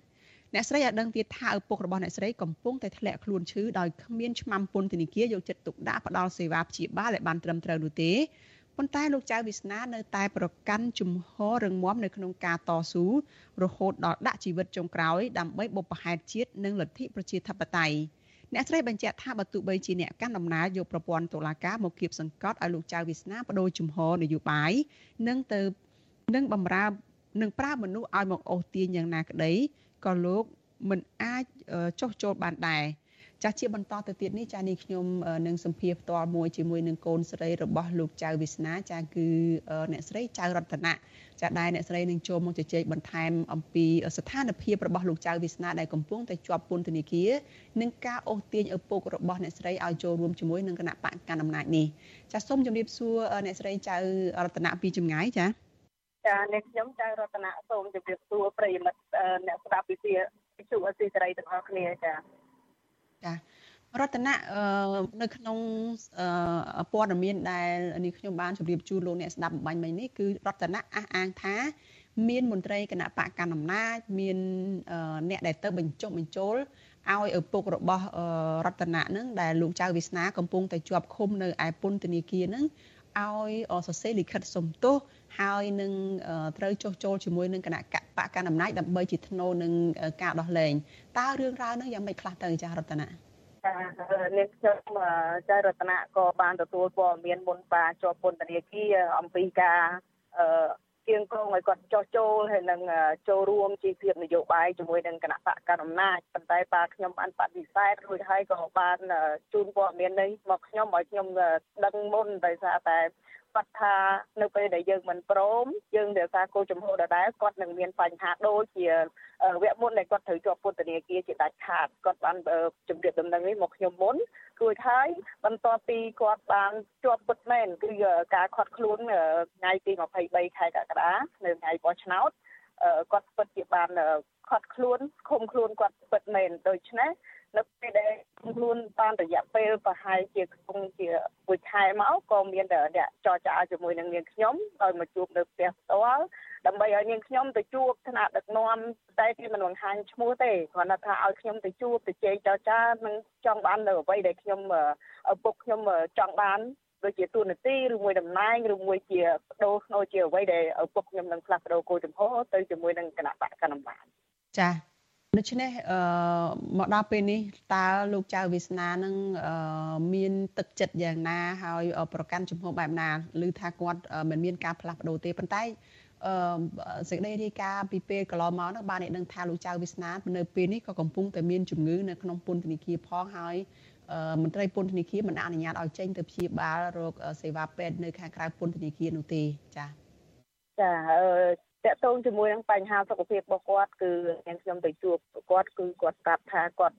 អ្នកស្រីឲ្យដឹងទៀតថាឪពុករបស់អ្នកស្រីកំពុងតែធ្លាក់ខ្លួនឈឺដោយគ្មានឆ្មាំពន្ធនាគារយកចិត្តទុកដាក់ផ្ដល់សេវាព្យាបាលឲ្យបានត្រឹមត្រូវនោះទេ ប៉ុន្តែលោកចៅវាសនានៅតែប្រកាន់ជំហររឹងមាំនៅក្នុងការតស៊ូរហូតដល់ដាក់ជីវិតចុងក្រោយដើម្បីបុព្វហេតុជាតិនិងលទ្ធិប្រជាធិបតេយ្យអ្នកស្រីបញ្ជាក់ថាបើទោះបីជាអ្នកកាន់ដំណើរយកប្រព័ន្ធតុលាការមកគៀបសង្កត់ឲ្យលោកចៅវាសនាបដូរជំហរនយោបាយនិងទៅនឹងបំរើនឹងប្រើមនុស្សឲ្យមកអូសទាញយ៉ាងណាក្តីក៏លោកមិនអាចចុះចូលបានដែរ ចាស់ជាបន្តទៅទៀតនេះចាស់នេះខ្ញុំនឹងសម្ភារផ្ទាល់មួយជាមួយនឹងកូនស្រីរបស់លោកចៅវិស្នាចាស់គឺអ្នកស្រីចៅរតនាចាស់ដែរអ្នកស្រីនឹងចូលមកជជែកបន្ថែមអំពីស្ថានភាពរបស់លោកចៅវិស្នាដែលកំពុងតែជាប់ពន្ធនាគារនិងការអូសទាញឪពុករបស់អ្នកស្រីឲ្យចូលរួមជាមួយនឹងគណៈបកកណ្ដាលអំណាចនេះចាស់សូមជម្រាបសួរអ្នកស្រីចៅរតនាពីចម្ងាយចា៎ចាអ្នកខ្ញុំចៅរតនាសូមជម្រាបសួរប្រិយមិត្តអ្នកស្ដាប់វិទ្យុវិទ្យុអស៊ីសេរីទាំងអស់គ្នាចា ចារតនៈនៅក្នុងព័ត៌មានដែលនេះខ្ញុំបានជម្រាបជូនលោកអ្នកស្ដាប់បំបញ្ញមិញនេះគឺរតនៈអះអាងថា មានមន្ត្រីគណៈបកកណ្ដាលអំណាចមានអ្នកដែលទៅបញ្ចុះបញ្ចូលឲ្យឪពុករបស់រតនៈនឹងដែលលោកចៅវាសនាកំពុងតែជាប់ឃុំនៅឯពន្ធនាគារនឹងឲ្យសរសេរលិខិតសុំទោស ហើយនឹងត្រូវចុះចូលជាមួយនឹងគណៈបកកណ្ដាលអំណាចដើម្បីជាធ្នូនឹងការដោះលែងតើរឿងរ៉ាវនឹងយ៉ាងម៉េចខ្លះទៅចាស់រតនាចានាងខ្ញុំចៅរតនាក៏បានទទួលព័ត៌មានមុនបាជាប់ពន្ធនាគារអំពីការអឺគៀងគងឲ្យគាត់ចោះចូលហើយនឹងចូលរួមជីវភាពនយោបាយជាមួយនឹងគណៈបកកណ្ដាលអំណាចប៉ុន្តែបាទខ្ញុំបានបដិសេធរួចហើយក៏បានជូនព័ត៌មាននេះមកខ្ញុំឲ្យខ្ញុំដឹងមុនដោយសារតែ គាត់ថានៅពេលដែលយើងមិនព្រមយើងរក្សាគោលចំហដដែលគាត់នឹងមានបញ្ហាដូចជាវគ្គមុនដែលគាត់ត្រូវជាប់ពន្ធនាគារជាដាច់ខាតគាត់បានជម្រាបដំណឹងនេះមកខ្ញុំមុនរួចហើយបន្ទាប់ពីគាត់បានជាប់ពុតមែនគឺការខាត់ខ្លួនថ្ងៃទី23ខែកក្កដានៅថ្ងៃបោះឆ្នោតគាត់ពិតជាបានខាត់ខ្លួនឃុំខ្លួនគាត់ពិតមែនដូច្នេះ នៅពេលដែលខ្លួនបានរយៈពេលប្រហែលជាក្នុងជាមួយខែមកក៏មានតែអ្នកចរចាជាមួយនឹងនាងខ្ញុំឲ្យមកជួបនៅផ្ទះផ្ទាល់ដើម្បីឲ្យនាងខ្ញុំទៅជួបថ្នាក់ដឹកនាំតែគេមិនបង្ហាញឈ្មោះទេគ្រាន់តែថាឲ្យខ្ញុំទៅជួបទៅជែកចរចានឹងចង់បាននៅអ្វីដែលខ្ញុំឪពុកខ្ញុំចង់បានដូចជាទូនាទីឬមួយតំណែងឬមួយជាបដូរក្នុងជាអ្វីដែលឪពុកខ្ញុំនឹងផ្លាស់ប្ដូរគោលចំហទៅជាមួយនឹងគណៈបកកណ្ដាលអំណាចចា ដូច្នេះអឺមកដល់ពេលនេះតើលោកចៅវាសនានឹងមានទឹកចិត្តយ៉ាងណាហើយប្រកាន់ជំហរបែបណាឬថាគាត់មិនមានការផ្លាស់ប្ដូរទេប៉ុន្តែអឺសេចក្តីរាយការណ៍ពីពេលកន្លងមកនោះបានដឹងថាលោកចៅវាសនានៅពេលនេះក៏កំពុងតែមានជំងឺនៅក្នុងពន្ធនាគារផងហើយមន្ត្រីពន្ធនាគារមិនអនុញ្ញាតឲ្យចេញទៅព្យាបាលរោគសេវាពេទ្យនៅខាងក្រៅពន្ធនាគារនោះទេចា៎ចា តកតងជាមួយនឹងបញ្ហាសុខភាពរបស់គាត់គឺខ្ញុំខ្ញុំទៅជួបគាត់គឺគាត់ប្រាប់ថាគាត់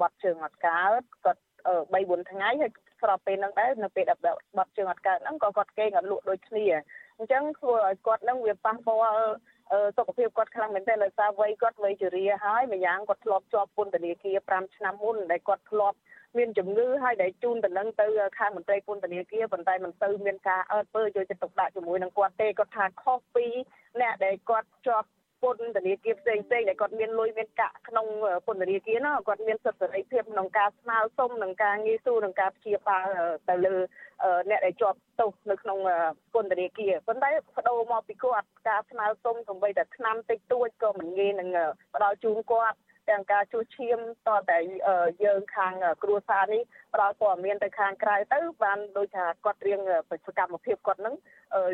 បាត់ជើងអត់កើតគាត់3 4ថ្ងៃហើយស្របពេលហ្នឹងដែរនៅពេលដែលបាត់ជើងអត់កើតហ្នឹងក៏គាត់គេងអត់លក់ដូចគ្នាអញ្ចឹងធ្វើឲ្យគាត់ហ្នឹងវាប៉ះពាល់សុខភាពគាត់ខ្លាំងមែនទែនដោយសារវ័យគាត់វ័យជរាហើយម្យ៉ាងគាត់ធ្លាប់ជាប់ពន្ធនាគារ5ឆ្នាំមុនដែលគាត់ធ្លាប់ មានជំងឺហើយដែលជូនតំណែងទៅខាងមន្ត្រីពន្ធនាគារប៉ុន្តែមិនទៅមានការអើតពើយកចិត្តទុកដាក់ជាមួយនឹងគាត់ទេគាត់ថាខុសពីអ្នកដែលគាត់ជាប់ពន្ធនាគារផ្សេងផ្សេងដែលគាត់មានលុយមានកាក់ក្នុងពន្ធនាគារណាគាត់មានសិទ្ធិសេរីភាពក្នុងការស្នើសុំនិងការងាយស្រួលក្នុងការព្យាបាលទៅលើអ្នកដែលជាប់ទោសនៅក្នុងពន្ធនាគារប៉ុន្តែបដូរមកពីគាត់ការស្នើសុំសម្បីតែឆ្នាំតិចតួចក៏មិនងាយនឹងផ្ដល់ជូនគាត់ ទាំងការជួសឈាមតតែយើងខាងគ្រួសារនេះផ្ដល់ព័ត៌មានទៅខាងក្រៅទៅបានដូចថាគាត់រៀងសកម្មភាពគាត់នឹង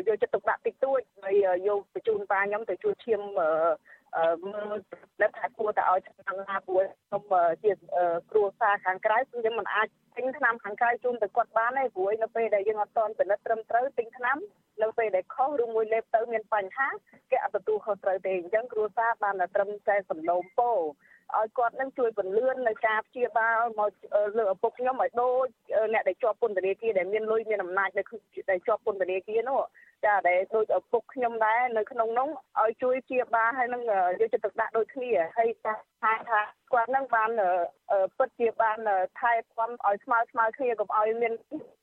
យកចិត្តទុកដាក់តិចតួចហើយយកបញ្ជូនប៉ាខ្ញុំទៅជួសឈាមមើលដែលថាគួរតែឲ្យឆ្នាំណាព្រោះខ្ញុំជាគ្រួសារខាងក្រៅខ្ញុំមិនអាចទិញថ្នាំខាងក្រៅជូនទៅគាត់បានទេព្រោះនៅពេលដែលយើងអត់ទាន់ពិនិត្យត្រឹមត្រូវទិញថ្នាំនៅពេលដែលខុសឬមួយលេបទៅមានបញ្ហាគេអត់ទទួលខុសត្រូវទេអញ្ចឹងគ្រួសារបានតែត្រឹមតែសំឡូមពោ ឲ្យគាត់នឹងជួយពន្លឿននៅការព្យាបាលមកលើឪពុកខ្ញុំឲ្យដូចអ្នកដែលជាប់ពន្ធនាគារដែលមានលុយមានអំណាចដែលដែលជាប់ពន្ធនាគារនោះចាដែលដូចឪពុកខ្ញុំដែរនៅក្នុងនោះឲ្យជួយព្យាបាលហើយនឹងយកចិត្តទុកដាក់ដូចគ្នាហើយថាថាគាត់នឹងបានពិតជាបានថែទាំឲ្យស្មើស្មើគ្នាកុំឲ្យមាន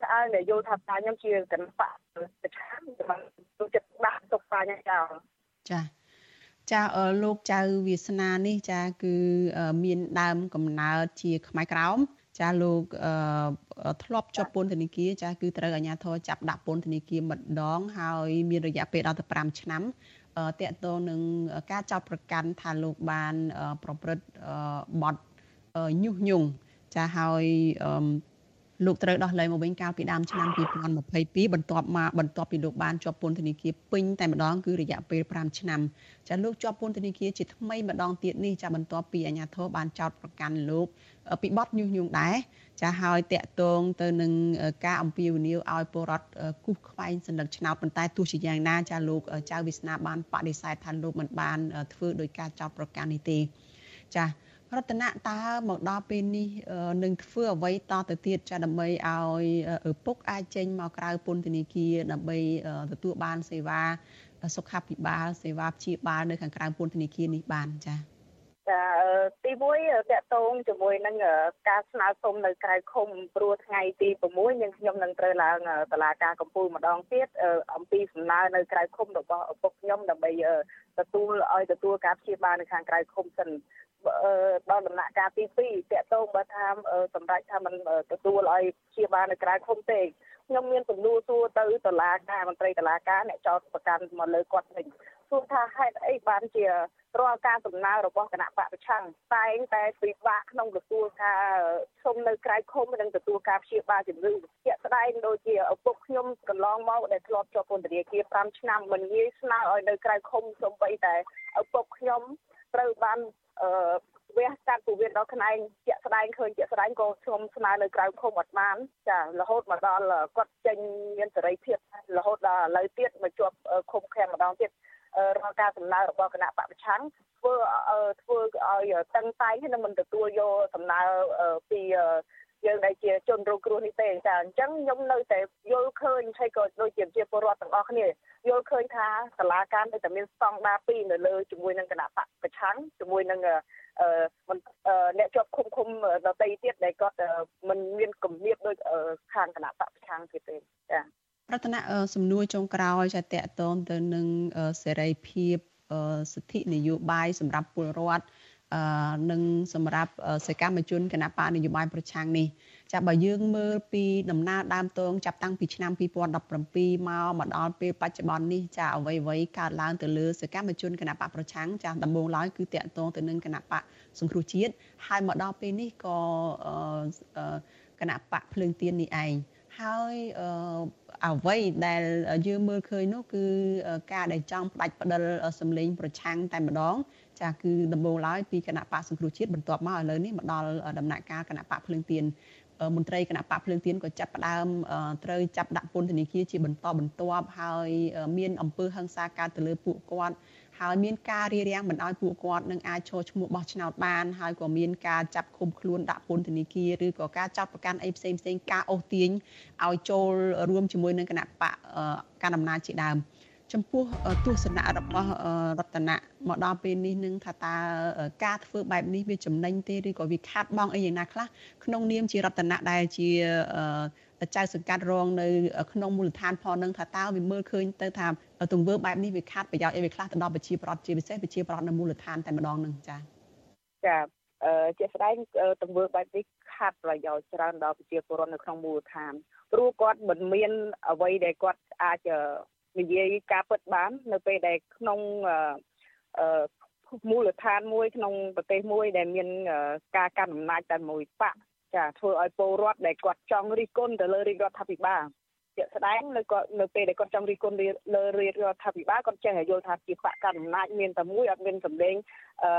ស្អើដែលយល់ថាតាខ្ញុំជាគណៈបកប្រឆាំងបានយកចិត្តដាក់ទុកតាខ្ញុំចោលចា ចាលោកចៅវាសនានេះចាគឺមានដើមកំណើតជាខ្មែរក្រោមចាលោកធ្លាប់ជាប់ពន្ធនាគារចាគឺត្រូវអាជ្ញាធរចាប់ដាក់ពន្ធនាគារម្ដង ហើយមានរយៈពេលដល់ទៅ5ឆ្នាំតកតងនឹងការចោទប្រកាន់ថាលោកបានប្រព្រឹត្តបទញុះញង់ចាហើយ លោកត្រូវដោះលែងមកវិញកាលពីដើមឆ្នាំ2022បន្ទាប់មកបន្ទាប់ពីលោកបានជាប់ពន្ធនាគារពេញតែម្ដងគឺរយៈពេល5ឆ្នាំចាលោកជាប់ពន្ធនាគារជាថ្មីម្ដងទៀតនេះចាបន្ទាប់ពីអាជ្ញាធរបានចោទប្រកាន់លោកពីបទញុះញង់ដែរចាហើយតាក់ទងទៅនឹងការអំពាវនាវឲ្យពលរដ្ឋគូសខ្វែងសញ្ញាឆ្នោតប៉ុន្តែទោះជាយ៉ាងណាចាលោកចៅវិស្នាបានបដិសេធថាលោកមិនបានធ្វើដោយការចោទប្រកាន់នេះទេចា រតនៈតើមកដល់ពេលនេះនឹងធ្វើអ្វីតទៅទៀតចាដើម្បីឲ្យឪពុកអាចចេញមកក្រៅពន្ធនាគារដើម្បីទទួលបានសេវាសុខាភិបាលសេវាព្យាបាលនៅខាងក្រៅពន្ធនាគារនេះបានចា៎ ចាទី1តកតងជាមួយនឹងការស្នើសុំនៅក្រៅឃុំព្រោះថ្ងៃទី6យើងខ្ញុំនឹងត្រូវឡើងតឡាការកម្ពុជាម្ដងទៀតអំពីសំណើនៅក្រៅឃុំរបស់ឪពុកខ្ញុំដើម្បីទទួលឲ្យទទួលការព្យាបាលនៅខាងក្រៅឃុំសិនដល់ដំណាក់កាលទី2តកតងបើថាសម្រាប់ថាมันទទួលឲ្យព្យាបាលនៅក្រៅឃុំទេខ្ញុំមានសំណួរសួរទៅតុលាការមន្ត្រីតុលាការអ្នកចោទប្រកាន់មកលើគាត់វិញសួរថាហេតុអីបានជា រាល់ការសំណើរបស់គណៈបកប្រឆាំងតែងតែពិបាកក្នុងទទួលការឈុំនៅក្រៅឃុំនិងទទួលការព្យាបាលជំងឺជាក់ស្ដែងដូចជាឪពុកខ្ញុំកន្លងមកដែលធ្លាប់ជាប់ពន្ធនាគារ5ឆ្នាំមិនងាយស្នើឲ្យនៅក្រៅឃុំសូម្បីតែឪពុកខ្ញុំត្រូវបានអឺវះកាត់ពវិនដល់ខ្នែងជាក់ស្ដែងឃើញជាក់ស្ដែងក៏ខ្ញុំស្នើនៅក្រៅឃុំអត់បានចារហូតមកដល់គាត់ចេញមានសេរីភាពរហូតដល់ឥឡូវទៀតមកជាប់ឃុំឃាំងម្ដងទៀត រាល់ការសំណើរបស់គណៈបពប្រឆាំងធ្វើធ្វើឲ្យតឹងតែងហើយនឹងមិនទទួលយកសំណើពីយើងដែលជាជនរងគ្រោះនេះទេចាអញ្ចឹងខ្ញុំនៅតែយល់ឃើញហើយក៏ដូចជាជាពលរដ្ឋទាំងអស់គ្នាយល់ឃើញថាសាលាការនៅតែមានស្តង់ដារពីរនៅលើជាមួយនឹងគណៈបកប្រឆាំងជាមួយនឹងអឺអ្នកជាប់ឃុំឃុំដតីទៀតដែលគាត់មិនមានគំនាបដូចខាងគណៈបកប្រឆាំងទៀតទេចា រតនៈសំណួរចុងក្រោយចាតកតងទៅនឹងសេរីភាពសិទ្ធិនយោបាយសម្រាប់ពលរដ្ឋនិងសម្រាប់សកម្មជនគណៈបកនយោបាយប្រឆាំងនេះចាបើយើងមើលពីដំណើរដើមតងចាប់តាំងពីឆ្នាំ2017មកមកដល់ពេលបច្ចុប្បន្ននេះចាអ្វីអ្វីកើតឡើងទៅលើសកម្មជនគណៈបកប្រឆាំងចាដំបូងឡើយគឺតាក់ទងទៅនឹងគណៈបកសង្គ្រោះជាតិហើយមកដល់ពេលនេះក៏គណៈបកភ្លើងទៀននេះឯង ហើយអ្វីដែលយើងមើលឃើញនោះគឺការដែលចង់ផ្ដាច់ផ្ដិលសម្លេងប្រឆាំងតែម្ដងចាគឺដំបូងឡើយពីគណៈបកសង្គ្រោះជាតិបន្ទាប់មកឥឡូវនេះមកដល់ដំណាក់កាលគណៈបកភ្លើងទៀនមន្ត្រីគណៈបកភ្លើងទៀនក៏ចាប់ផ្ដើមត្រូវចាប់ដាក់ពន្ធនាគារជាបន្តបន្ទាប់ហើយមានអំពើហិង្សាកើតទៅលើពួកគាត់ ហើយមានការរារាំងមិនឲ្យពួកគាត់នឹងអាចចូលឈ្មោះបោះឆ្នោតបានហើយក៏មានការចាប់ឃុំខ្លួនដាក់ពន្ធនាគារឬក៏ការចាប់ប្រកាន់អីផ្សេងផ្សេងការអូសទាញឲ្យចូលរួមជាមួយនឹងគណៈបកកណ្ដាលអំណាចជាដើមចំពោះទស្សនៈរបស់រតនៈមកដល់ពេលនេះនឹងថាតើការធ្វើបែបនេះវាចំណេញទេឬក៏វាខាតបង់អីយ៉ាងណាខ្លះក្នុងនាមជារតនៈដែលជា ចៅសង្កាត់រងនៅក្នុងមូលដ្ឋានផងនឹងថាតើវាមើលឃើញទៅថាទង្វើបែបនេះវាខាតប្រយោជន៍អីវាខ្លះទៅដល់ប្រជាប្រដ្ឋជាពិសេសប្រជាប្រដ្ឋនៅមូលដ្ឋានតែម្ដងនឹងចា៎ចាអឺជាស្ដែងទង្វើបែបនេះខាតប្រយោជន៍ច្រើនដល់ប្រជាពលរដ្ឋនៅក្នុងមូលដ្ឋានព្រោះគាត់មិនមានអ្វីដែលគាត់អាចនិយាយការពិតបាន នៅពេលដែលក្នុងអឺមូលដ្ឋានមួយក្នុងប្រទេសមួយដែលមានការកាន់អំណាចតែមួយបក ចាធ្វើឲ្យពលរដ្ឋដែលគាត់ចង់រិះគន់ទៅលើរាជរដ្ឋាភិបាលជាក់ស្ដែងនៅគាត់នៅពេលដែលគាត់ចង់រិះគន់លើរាជរដ្ឋាភិបាលគាត់ចេះតែយល់ថាជាបកកណ្ដាលអំណាចមានតែមួយអត់មានសម្លេងអឺ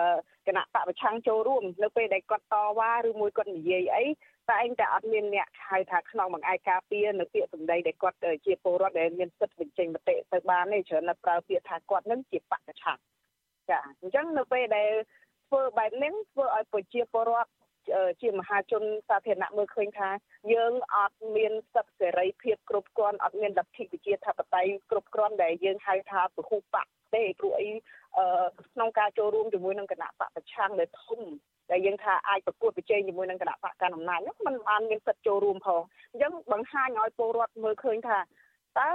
គណៈបកប្រឆាំងចូលរួមនៅពេលដែលគាត់តវ៉ាឬមួយគាត់និយាយអីតែឯងតែអត់មានអ្នកហៅថាក្នុងបង្អែកការពារនៅពាក្យសម្ដីដែលគាត់ជាពលរដ្ឋដែលមានសិទ្ធិបញ្ចេញមតិទៅបានទេច្រើនតែប្រើពាក្យថាគាត់នឹងជាបកប្រឆាំងចាអញ្ចឹងនៅពេលដែលធ្វើបែបនេះធ្វើឲ្យប្រជាពលរដ្ឋ ជាមហាជនសាធារណៈមើលឃើញថាយើងអត់មានសិទ្ធិសេរីភាពគ្រប់គ្រាន់អត់មានលទ្ធិប្រជាធិបតេយ្យគ្រប់គ្រាន់ដែលយើងហៅថាពហុបកទេព្រោះអីក្នុងការចូលរួមជាមួយនឹងគណៈបកប្រឆាំងដែលធំដែលយើងថាអាចប្រកួតប្រជែងជាមួយនឹងគណៈបកកណ្ដាលអំណាចនោះมันបានមានសិទ្ធិចូលរួមផងអញ្ចឹងបង្ហាញឲ្យពលរដ្ឋមើលឃើញថាតើ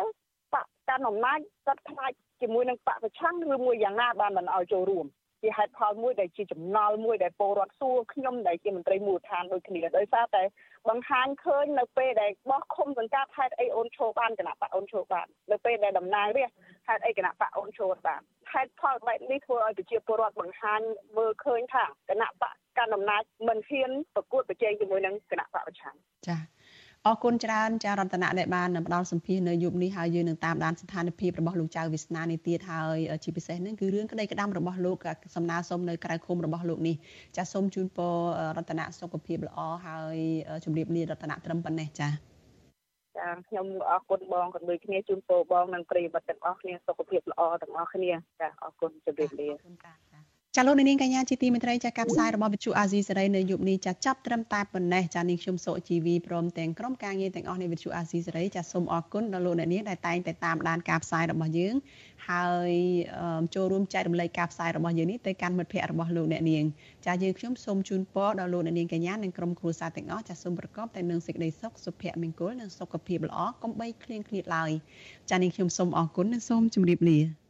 បកកណ្ដាលអំណាចសិទ្ធិខ្លាចជាមួយនឹងបកប្រឆាំងឬមួយយ៉ាងណាបានមិនឲ្យចូលរួម ជាហេតុផលមួយដែលជាចំណល់មួយដែលពលរដ្ឋសួរខ្ញុំដែលជាមន្ត្រីមូលដ្ឋានដូចគ្នាដោយសារតែបង្ហាញឃើញនៅពេលដែលបោះឃុំសង្កាត់ហេតុអីអូនឈោបានគណៈបកអូនឈោបាននៅពេលដែលតំណាងរាស្ត្រហេតុអីគណៈបកអូនឈោបានហេតុផលបែបនេះធ្វើឲ្យប្រជាពលរដ្ឋបង្ហាញមើលឃើញថាគណៈបកកាន់អំណាចមិនហ៊ានប្រកួតប្រជែងជាមួយនឹងគណៈបកប្រឆាំងចា៎ អរគុណច្រើនចារតនៈដែលបានផ្ដល់សម្ភារនៅយប់នេះហើយយើងនឹងតាមដានស្ថានភាពរបស់លោកចៅវាសនានេះទៀតហើយជាពិសេសនឹងគឺរឿងក្តីក្តាំរបស់លោកសំណើសុំនៅក្រៅឃុំរបស់លោកនេះចាសូមជូនពររតនៈសុខភាពល្អហើយជម្រាបលារតនៈត្រឹមប៉ុណ្ណេះចាចាខ្ញុំអរគុណបងក៏ដូចគ្នាជូនពរបងនិងប្រិយមិត្តទាំងអស់គ្នាសុខភាពល្អទាំងអស់គ្នាចាអរគុណជម្រាបលាអរគុណ ចាចាលោកនាងកញ្ញាជាទីមេត្រីចាកផ្សាយរបស់វិទ្យុអាស៊ីសេរីនៅយប់នេះចាចាប់ត្រឹមតែប៉ុណ្ណេះចានាងខ្ញុំសុជីវីព្រមទាំងក្រុមការងារទាំងអស់នៃវិទ្យុអាស៊ីសេរីចាសូមអរគុណដល់លោកអ្នកនាងដែលតែងតែតាមដានការផ្សាយរបស់យើងហើយចូលរួមចែករំលែកការផ្សាយរបស់យើងនេះទៅកាន់មិត្តភ័ក្តិរបស់លោកអ្នកនាងចាយើងខ្ញុំសូមជូនពរដល់លោកអ្នកនាងកញ្ញានិងក្រុមគ្រួសារទាំងអស់ចាសូមប្រកបតែនឹងសេចក្តីសុខសុភមង្គលនិងសុខភាពល្អកុំបីឃ្លៀងឃ្លាតឡើយចានាងខ្ញុំសូមអរគុណនិងសូមជម្រាបលា